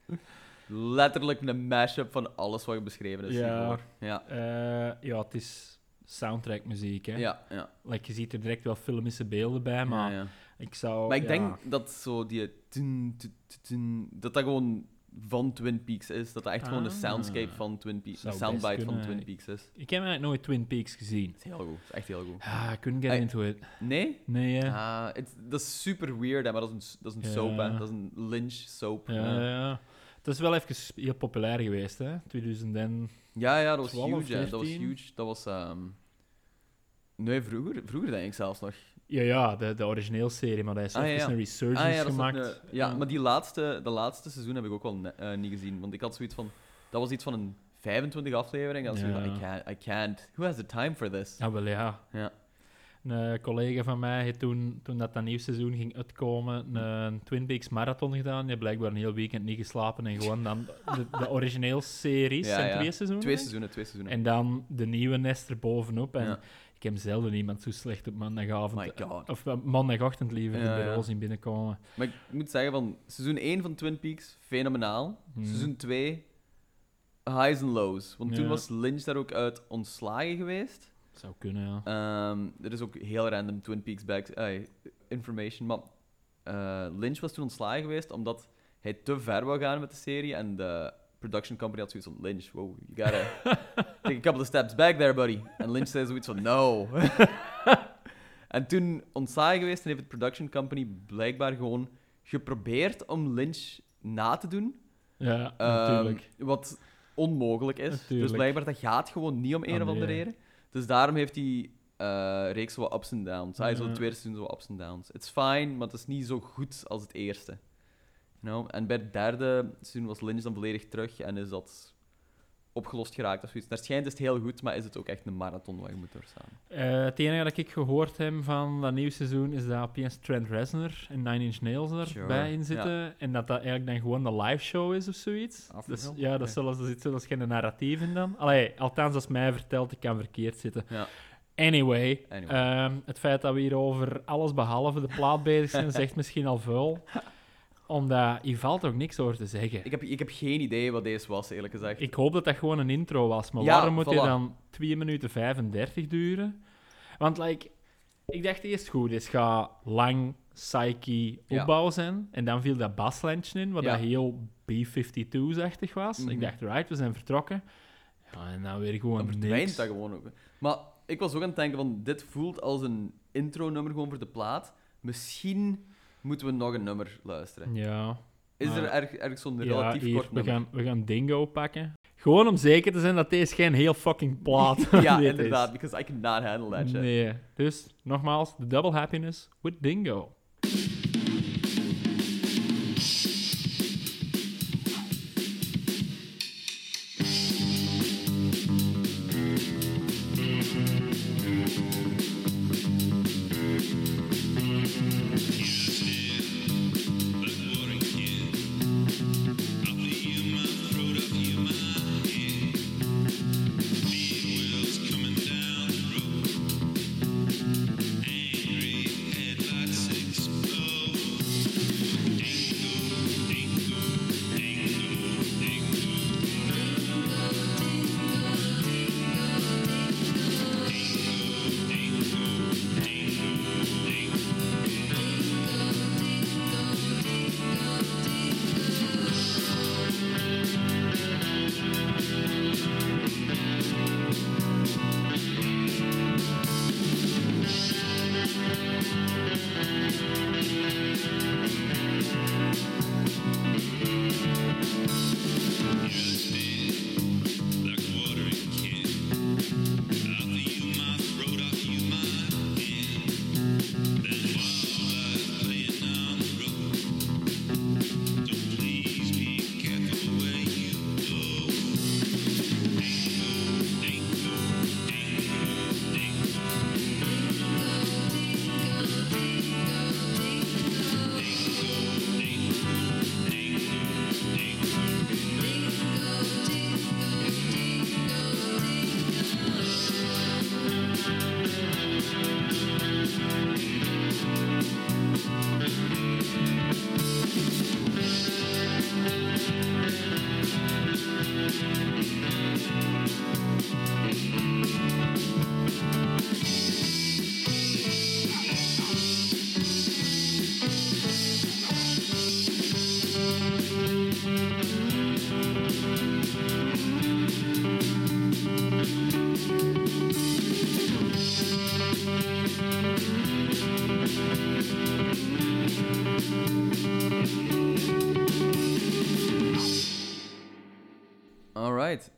letterlijk een mashup van alles wat je beschreven is Ja. hiervoor. Ja, Eh, ja, het is soundtrackmuziek, hè. ja, ja. Like, je ziet er direct wel filmische beelden bij, maar ja, ja. ik zou... Maar ik ja, denk dat zo die... tun, tun, tun, tun, dat dat gewoon van Twin Peaks is. Dat dat echt gewoon de Ah. soundscape van Twin Peaks... De soundbite van. Twin Peaks is. Ik heb eigenlijk nooit Twin Peaks gezien. Het is heel goed. Het is echt heel goed. Ah, I couldn't get into it. Nee? Nee, hè. Ah, dat is super weird, hè, maar dat is een, dat is een Ja. soap, hè. Dat is een Lynch soap. Ja, Ja, ja. Het is wel even heel populair geweest, hè. 2010. ja, ja, dat was 12 of huge, hè. Dat was 13. huge. Dat was... ehm, Nee, vroeger, vroeger denk ik zelfs nog. Ja, ja, de, de origineel serie, maar hij is Ah, ja, even ja. een resurgence Ah, ja, is gemaakt. een- ja, maar die laatste, de laatste seizoen heb ik ook wel eh, niet gezien. Want ik had zoiets van... Dat was iets van een 25 aflevering. Van, Ja. I can't, I can't. Who has the time for this? Ja, wel ja. Ja. Een eh, collega van mij heeft toen, toen dat, dat nieuw seizoen ging uitkomen, een Twin Peaks marathon gedaan. Die blijkbaar een heel weekend niet geslapen en gewoon dan de, de origineel series Ja, zijn ja. twee seizoenen. Twee seizoenen, twee seizoenen. En dan de nieuwe nest er bovenop. En. Ik heb zelden iemand zo slecht op maandagavond. God. Of eh, maandagochtend liever Ja, de bureau zien binnenkomen. Maar ik moet zeggen, van seizoen 1 van Twin Peaks, fenomenaal. Hmm. Seizoen 2, highs en lows. Want toen was Lynch daar ook uit ontslagen geweest. Zou kunnen, ja. Ehm er is ook heel random Twin Peaks back, eh, information. Maar eh, Lynch was toen ontslagen geweest omdat hij te ver wou gaan met de serie. En de production company had zoiets van: Lynch, wow, you gotta take a couple of steps back there, buddy. En Lynch zei zoiets van: no. en toen ontslagen geweest en heeft het production company blijkbaar gewoon geprobeerd om Lynch na te doen. Ja, Ehm, natuurlijk. wat onmogelijk is. Natuurlijk. Dus blijkbaar dat gaat gewoon niet om een Ah, of andere nee. reden. Dus daarom heeft die eh, reeks wat ups en downs. Hij zo Ja. het tweede seizoen zo ups en downs. It's fine, maar het is niet zo goed als het eerste. You know? En bij het derde seizoen was Lynch dan volledig terug en is dat opgelost geraakt of zoiets. Naar schijnt is het heel goed, maar is het ook echt een marathon waar je moet doorstaan. Eh, het enige dat ik gehoord heb van dat nieuwe seizoen is dat opeens Trent Reznor en Nine Inch Nails erbij Sure, in zitten. En dat dat eigenlijk dan gewoon de live show is of zoiets. Dus, ja, dat is zelfs, dat zit zelfs geen narratief in dan. Allee, althans, als mij vertelt, ik kan verkeerd zitten. Ja. Anyway, Anyway. ehm, het feit dat we hier over alles behalve de plaat bezig zijn, zegt misschien al veel. Omdat hier valt ook niks over te zeggen. Ik heb, ik heb geen idee wat deze was, eerlijk gezegd. Ik hoop dat dat gewoon een intro was, maar Ja, waarom moet je voilà. dan 2 minuten 35 duren? Want like, ik dacht eerst goed, het gaat lang, psyche Ja. opbouw zijn. En dan viel dat baslijntje in, wat Ja. dat heel B-52-achtig was. Mhm. Ik dacht, right, we zijn vertrokken. Ja, en dan weer gewoon Dan verdwijnt niks. dat gewoon ook. Maar ik was ook aan het denken van, dit voelt als een intro-nummer gewoon voor de plaat. Misschien moeten we nog een nummer luisteren. Ja. Is er erg, ergens zo'n Ja, relatief hier, kort we nummer? gaan, we gaan Dingo pakken. Gewoon om zeker te zijn dat deze geen heel fucking plaat ja, is. inderdaad, because I cannot handle that shit. Nee. Dus, nogmaals, de double happiness with Dingo.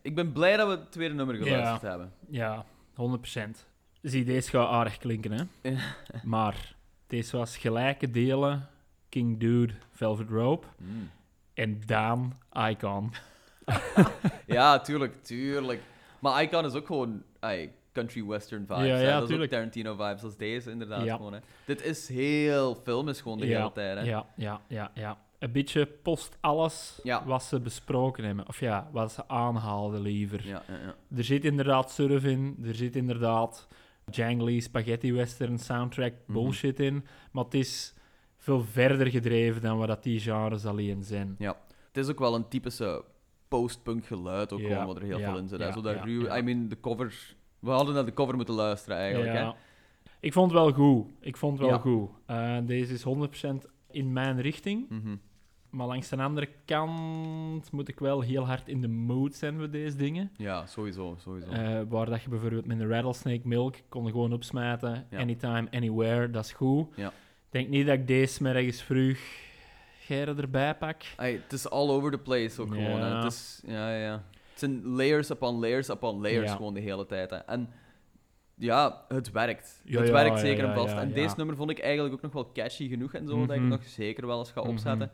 Ik ben blij dat we het tweede nummer geluisterd hebben. Ja, 100%. Zie, deze gaat aardig klinken, hè? Ja. Maar deze was gelijke delen King Dude, Velvet Rope Mm. en Daan, Icon. Ja, tuurlijk, tuurlijk. Maar Icon is ook gewoon ai, country western vibes. Ja, hè. ja, dat is tuurlijk. ook Tarantino vibes als deze, inderdaad. Ja. Gewoon, hè. Dit is heel filmisch gewoon de hele tijd. Hè. Ja, ja, ja, ja. Een beetje post alles Ja. wat ze besproken hebben. Of ja, wat ze aanhaalden liever. Ja, ja, ja. Er zit inderdaad surf in, er zit inderdaad jangly spaghetti western soundtrack Mhm. bullshit in, maar het is veel verder gedreven dan wat dat die genres alleen zijn. Het is ook wel een typische post-punk geluid, ook Ja, gewoon, wat er heel ja, veel in zit. ja. Zo dat ja, ruw... ja. I mean, de cover... We hadden naar de cover moeten luisteren, eigenlijk. Hè. Ja. Ik vond het wel goed. Ik vond het wel Ja. goed. Eh, deze is 100% in mijn richting, Mhm. Maar langs de andere kant moet ik wel heel hard in de mood zijn voor deze dingen. Ja, sowieso, sowieso. Eh, waar dat je bijvoorbeeld met een Rattlesnake Milk kon gewoon opsmijten. Ja. Anytime, anywhere, dat is goed. Ja. Ik denk niet dat ik deze ergens vroeg Gerre erbij pak. Het is all over the place ook gewoon. Hè. Het is... Ja, ja. Het zijn layers upon layers upon layers gewoon de hele tijd. Hè. En ja, het werkt. Het werkt zeker en vast. en deze nummer vond ik eigenlijk ook nog wel catchy genoeg en zo, dat ik Mhm. nog zeker wel eens ga Mhm. opzetten.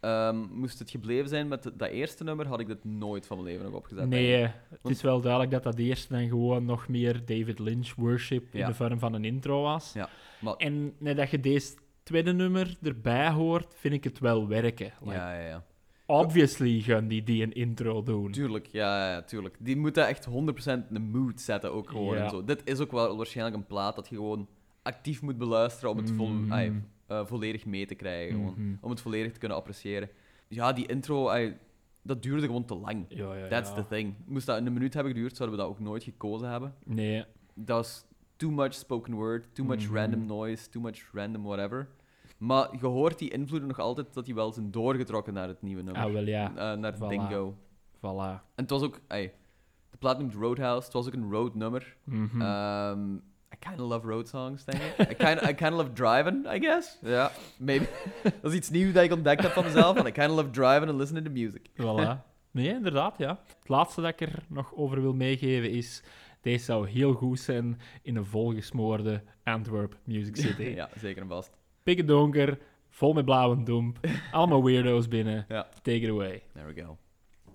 Ehm, moest het gebleven zijn met dat eerste nummer, had ik dit nooit van mijn leven nog opgezet. Nee, eh, het is wel duidelijk dat dat eerste dan gewoon nog meer David Lynch worship in de vorm van een intro was. Ja, maar- En net dat je deze tweede nummer erbij hoort, vind ik het wel werken. Like, Ja, ja, ja. Obviously gaan die die een intro doen. Tuurlijk, ja, ja, tuurlijk. Die moeten echt 100% de mood zetten ook gewoon. Ja. En zo. Dit is ook wel waarschijnlijk een plaat dat je gewoon actief moet beluisteren om het vol, Mhm. Eh, volledig mee te krijgen. Gewoon. Mhm. Om het volledig te kunnen appreciëren. Ja, die intro, dat duurde gewoon te lang. Ja, ja, That's ja. the thing. Moest dat in een minuut hebben geduurd, zouden we dat ook nooit gekozen hebben. Nee, Dat was too much spoken word, too much Mhm. random noise, too much random whatever. Maar je hoort die invloeden nog altijd dat die wel zijn doorgetrokken naar het nieuwe nummer. ah wel ja, Eh, naar Voilà. Dingo. voilà. En het was ook, ey, de plaat noemt Roadhouse, het was ook een road nummer. Mhm. Ehm, I kind of love road songs, denk ik. I kind I kinda love driving, I guess. Ja, maybe. dat is iets nieuws dat ik ontdekt heb van mezelf. En I kind of love driving and listening to music. Voilà. Nee, inderdaad, ja. Het laatste dat ik er nog over wil meegeven is... Deze zou heel goed zijn in een volgesmoorde Antwerp Music City. ja, zeker en vast. Pikken donker, vol met blauwe domp. Allemaal weirdo's binnen. Ja. Take it away. There we go.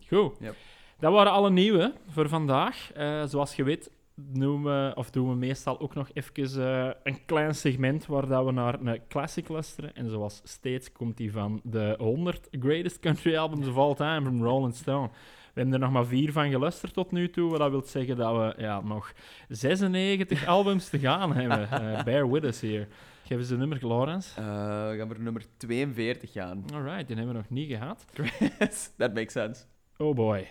Goed. Yep. Dat waren alle nieuwe voor vandaag. Eh, zoals je weet noemen of doen we meestal ook nog even eh, een klein segment waar dat we naar een classic luisteren. En zoals steeds komt die van de 100 Greatest Country Albums of All Time van Rolling Stone. We hebben er nog maar vier van geluisterd tot nu toe. Wat dat wil zeggen dat we ja, nog 96 albums te gaan hebben. Eh, bear with us here. Geef eens de nummer, Lawrence. Eh, we gaan voor nummer 42 gaan. Alright, die hebben we nog niet gehad. That makes sense. Oh boy.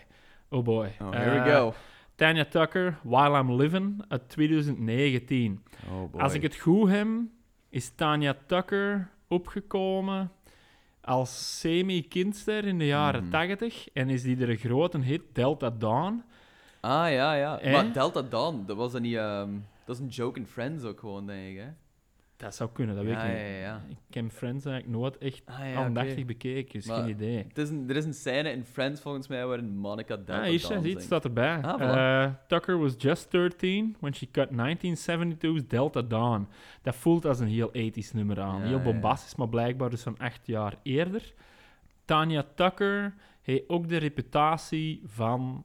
Oh boy. Oh, here we go. Tanya Tucker, While I'm Living, uit 2019. Oh boy. Als ik het goed heb, is Tanya Tucker opgekomen als semi-kindster in de jaren Mhm. 80 en is die er een grote hit, Delta Dawn. Ah, ja, ja. Maar Delta Dawn, dat was dan niet... ehm, dat is een joke in Friends ook gewoon, denk ik, hè? Dat zou kunnen, dat weet ik niet. Ik heb Friends eigenlijk nooit echt Ah, aandachtig bekeken, dus Maar- geen idee. Het is een, er is een scène in Friends, volgens mij, waarin Monica Delta Ah, hier Dawn staat erbij. Ah, voilà. Eh, Tucker was just 13 when she cut 1972's Delta Dawn. Dat voelt als een heel 80s nummer aan. Heel bombastisch, maar blijkbaar dus van acht jaar eerder. Tanya Tucker heeft ook de reputatie van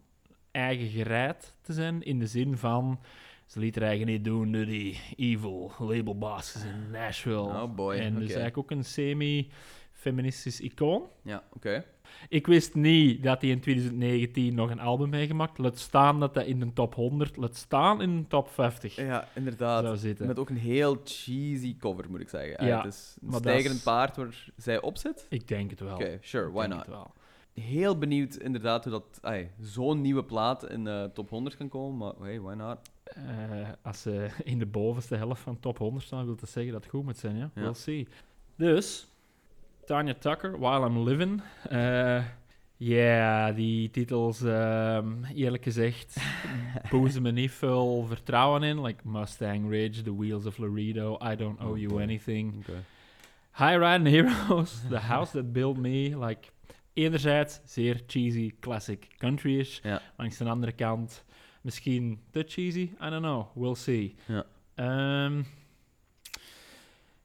eigen gereid te zijn, in de zin van... Ze liet er eigenlijk niet doen door die evil labelbosses in Nashville. Oh boy, En dus oké. eigenlijk ook een semi-feministisch icoon. Ja, oké. Ik wist niet dat hij in 2019 nog een album heeft gemaakt. Laat staan dat hij in de top 100, laat staan in de top 50 Ja, inderdaad. Met ook een heel cheesy cover, moet ik zeggen. Ja, het is een dat stijgerend is- paard waar zij op zit. Ik denk het wel. Oké, sure, Ik why not? Heel benieuwd inderdaad hoe dat ai, zo'n nieuwe plaat in de top 100 kan komen, maar hey, why not? Eh, als ze in de bovenste helft van top 100 staan, wil dat zeggen dat het goed moet zijn, ja? Ja. We'll see. Dus, Tanya Tucker, While I'm Living. Eh, Ja, die titels, ehm, eerlijk gezegd, boezen me niet veel vertrouwen in. Like Mustang Ridge, The Wheels of Laredo, I Don't Owe You Anything. Oké. High Riding Heroes, The House That Built Me, like enerzijds zeer cheesy, classic country-ish. Ja. Langs de andere kant misschien te cheesy. I don't know. We'll see. Ja. Ehm,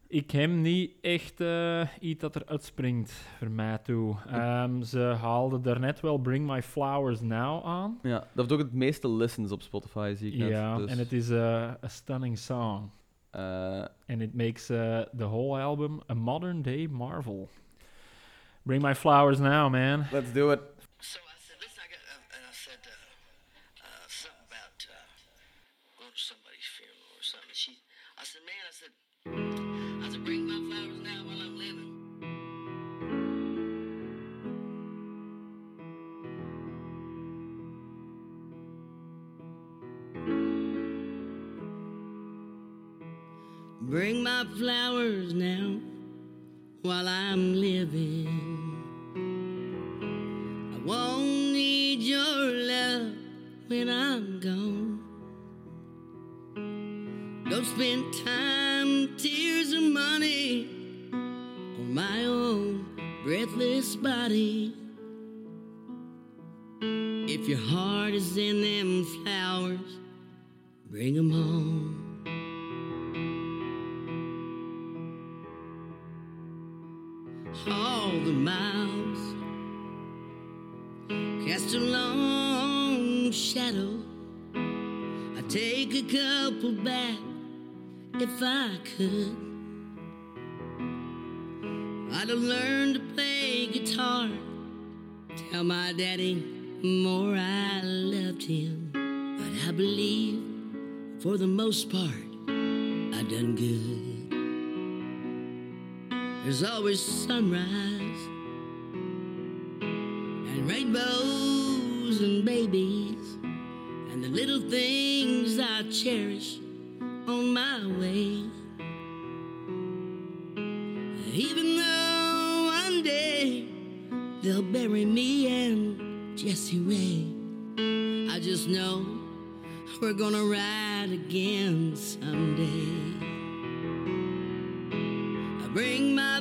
ik heb niet echt eh, iets dat er uitspringt voor mij toe. Ehm, ze haalden daarnet wel Bring My Flowers Now aan. Ja, dat heeft ook het meeste listens op Spotify, zie ik net. Ja, dus, en het is eh, a stunning song. eh, And it makes uh, the whole album a modern day marvel. Bring My Flowers Now, man. let's do it. So I said, listen, I got, uh, and I said, uh, uh, something about uh, going to somebody's funeral or something. She, I said, man, I said, I said, bring my flowers now while I'm living. Bring my flowers now while I'm living. I won't need your love when I'm gone. Don't spend time, tears, or money on my own breathless body. If your heart is in them flowers, bring 'em home. Miles cast a long shadow. I'd take a couple back if I could. I'd have learned to play guitar, tell my daddy more I loved him. But I believe, for the most part, I done good. There's always sunrise and babies and the little things I cherish on my way. Even though one day they'll bury me and Jesse Ray, I just know we're gonna ride again someday. I bring my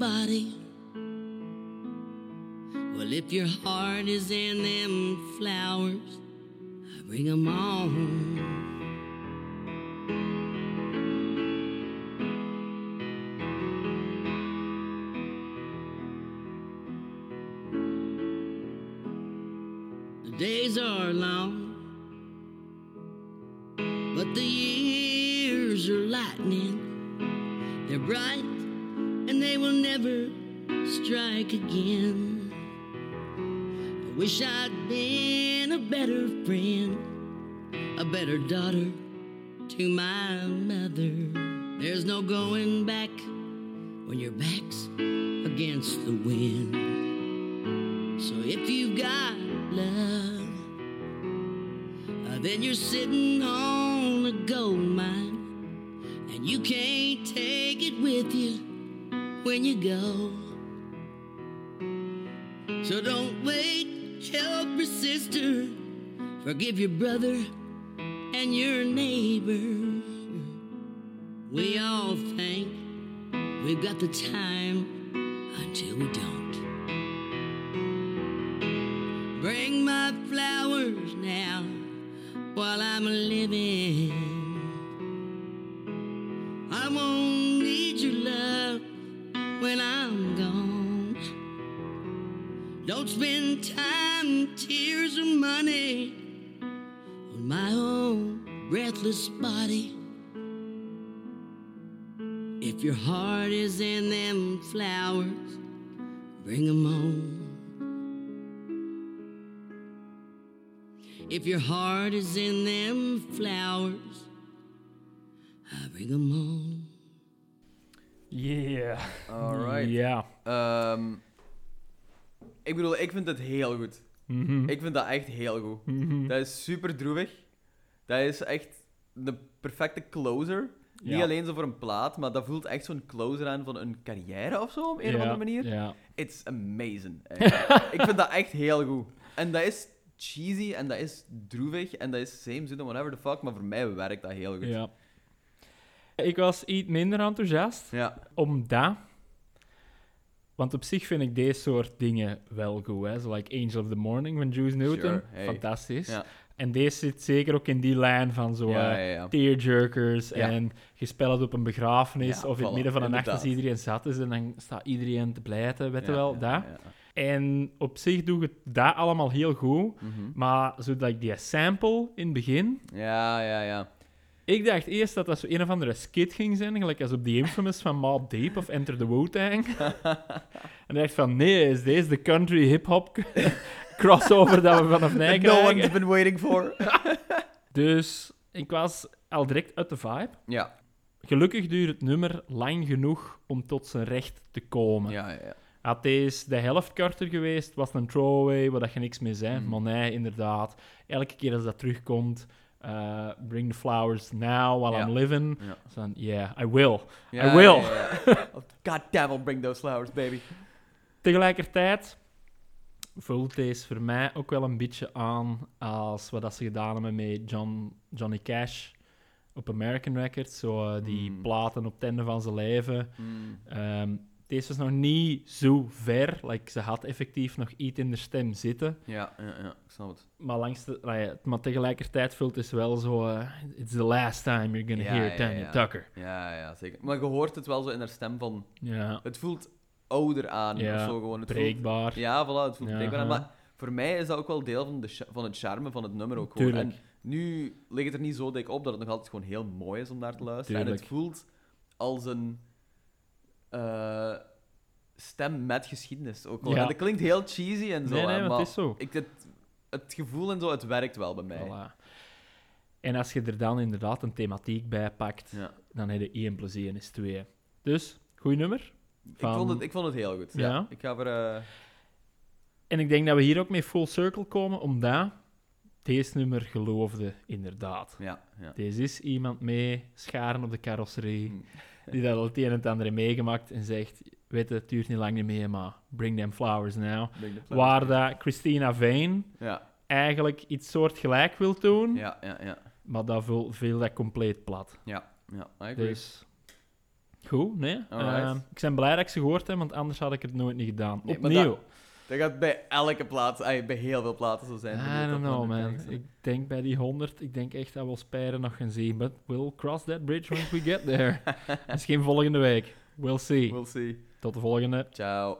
body. Well, if your heart is in them flowers, I bring 'em on. The days are long, but the years are lightning. They're bright will never strike again. I wish I'd been a better friend, a better daughter to my mother. There's no going back when your back's against the wind. So if you've got love, uh, then you're sitting on a gold mine, and you can't take it with you when you go. So don't wait, help your sister, forgive your brother and your neighbor. We all think we've got the time until we don't. Bring my flowers now while I'm living. Breathless body. If your heart is in them flowers, bring 'em home. If your heart is in them flowers, I bring 'em home. Yeah. Alright. Ja. Ehm, ik bedoel, ik vind het heel goed. Mhm. Ik vind dat echt heel goed. Mhm. Dat is super droevig. Dat is echt de perfecte closer. Niet alleen zo voor een plaat, maar dat voelt echt zo'n closer aan van een carrière of zo, op een of andere manier. Ja. It's amazing. ik vind dat echt heel goed. En dat is cheesy en dat is droevig en dat is same zin, whatever the fuck, maar voor mij werkt dat heel goed. ja. Ik was iets minder enthousiast, Ja. omdat... Want op zich vind ik deze soort dingen wel goed. Hè? Zo like Angel of the Morning van Juice Newton. Sure, hey. Fantastisch. Ja. En deze zit zeker ook in die lijn van zo... Ja, eh, ja, ja. tearjerkers en het op een begrafenis of in het midden van de nacht als iedereen zat is en dan staat iedereen te blijten, weet je wel, dat. En op zich doe ik dat allemaal heel goed, Mhm. maar zodat ik die sample in het begin... Ja, ja, ja. Ik dacht eerst dat dat zo een of andere skit ging zijn, gelijk als op die Infamous van Mobb Deep of Enter the Wu-Tang. en ik dacht van, nee, is deze de country hip-hop crossover dat we vanaf no krijgen? one's been waiting for. Dus ik was al direct uit de vibe. ja. Gelukkig duurt het nummer lang genoeg om tot zijn recht te komen. Ja, ja, ja. Had deze de helft korter geweest, was een throwaway, waar dat je niks mee zei. Mhm. Maar nee, inderdaad. Elke keer als dat terugkomt, eh, bring the flowers now while. I'm living. Ja. So yeah, I will. I will. God damn, I'll bring those flowers, baby. Tegelijkertijd voelt deze voor mij ook wel een beetje aan als wat dat ze gedaan hebben met John, Johnny Cash op American Records. Zo eh, die Mm. platen op het einde van zijn leven. Mm. Ehm, deze was nog niet zo ver. Like, ze had effectief nog iets in de stem zitten. Ja, ja, ja, ik snap het. Maar, langs de, maar tegelijkertijd voelt het wel zo... eh, It's the last time you're gonna Ja, hear ja, Tanya. Tucker. Ja, ja, zeker. Maar je hoort het wel zo in haar stem van... Ja, Het voelt ouder aan Ja, of zo gewoon. Het voelt- breekbaar. ja, voilà, het voelt Ja, breekbaar aan. Maar voor mij is dat ook wel deel van, de van het charme van het nummer ook gewoon. Tuurlijk. En nu ligt het er niet zo dik op dat het nog altijd gewoon heel mooi is om naar te luisteren. En Tuurlijk. het voelt als een eh, stem met geschiedenis ook gewoon. Ja. En dat klinkt heel cheesy en zo, Nee, nee, maar maar het is zo. ik, het, het gevoel en zo, het werkt wel bij mij. Voilà. En als je er dan inderdaad een thematiek bij pakt, Ja. dan heb je 1 plus 1 is 2. Dus, goed nummer. Ik, vond het, ik vond het heel goed. Ja. Ja? Ik ga voor... eh, En ik denk dat we hier ook mee full circle komen, omdat deze nummer geloofde inderdaad. ja, ja. Deze is iemand mee, scharen op de carrosserie, Hmm. die dat al het een en het ander heeft meegemaakt en zegt, weet het duurt niet lang meer, maar bring them flowers now. Flowers. Waar dat Christina Vane Ja, eigenlijk iets soortgelijk wil doen, ja, ja, ja. maar dat viel, viel dat compleet plat. Ja, ja. I agree. Dus goed, nee. Ehm, ik ben blij dat ik ze gehoord heb, want anders had ik het nooit niet gedaan. Nee, Opnieuw. dat- Dat gaat bij elke plaat, ay, bij heel veel platen zo zijn. I don't know, man. Ik denk bij die 100, ik denk echt dat we Spijren nog gaan zien. But we'll cross that bridge once we get there. Misschien volgende week. We'll see. We'll see. Tot de volgende. Ciao.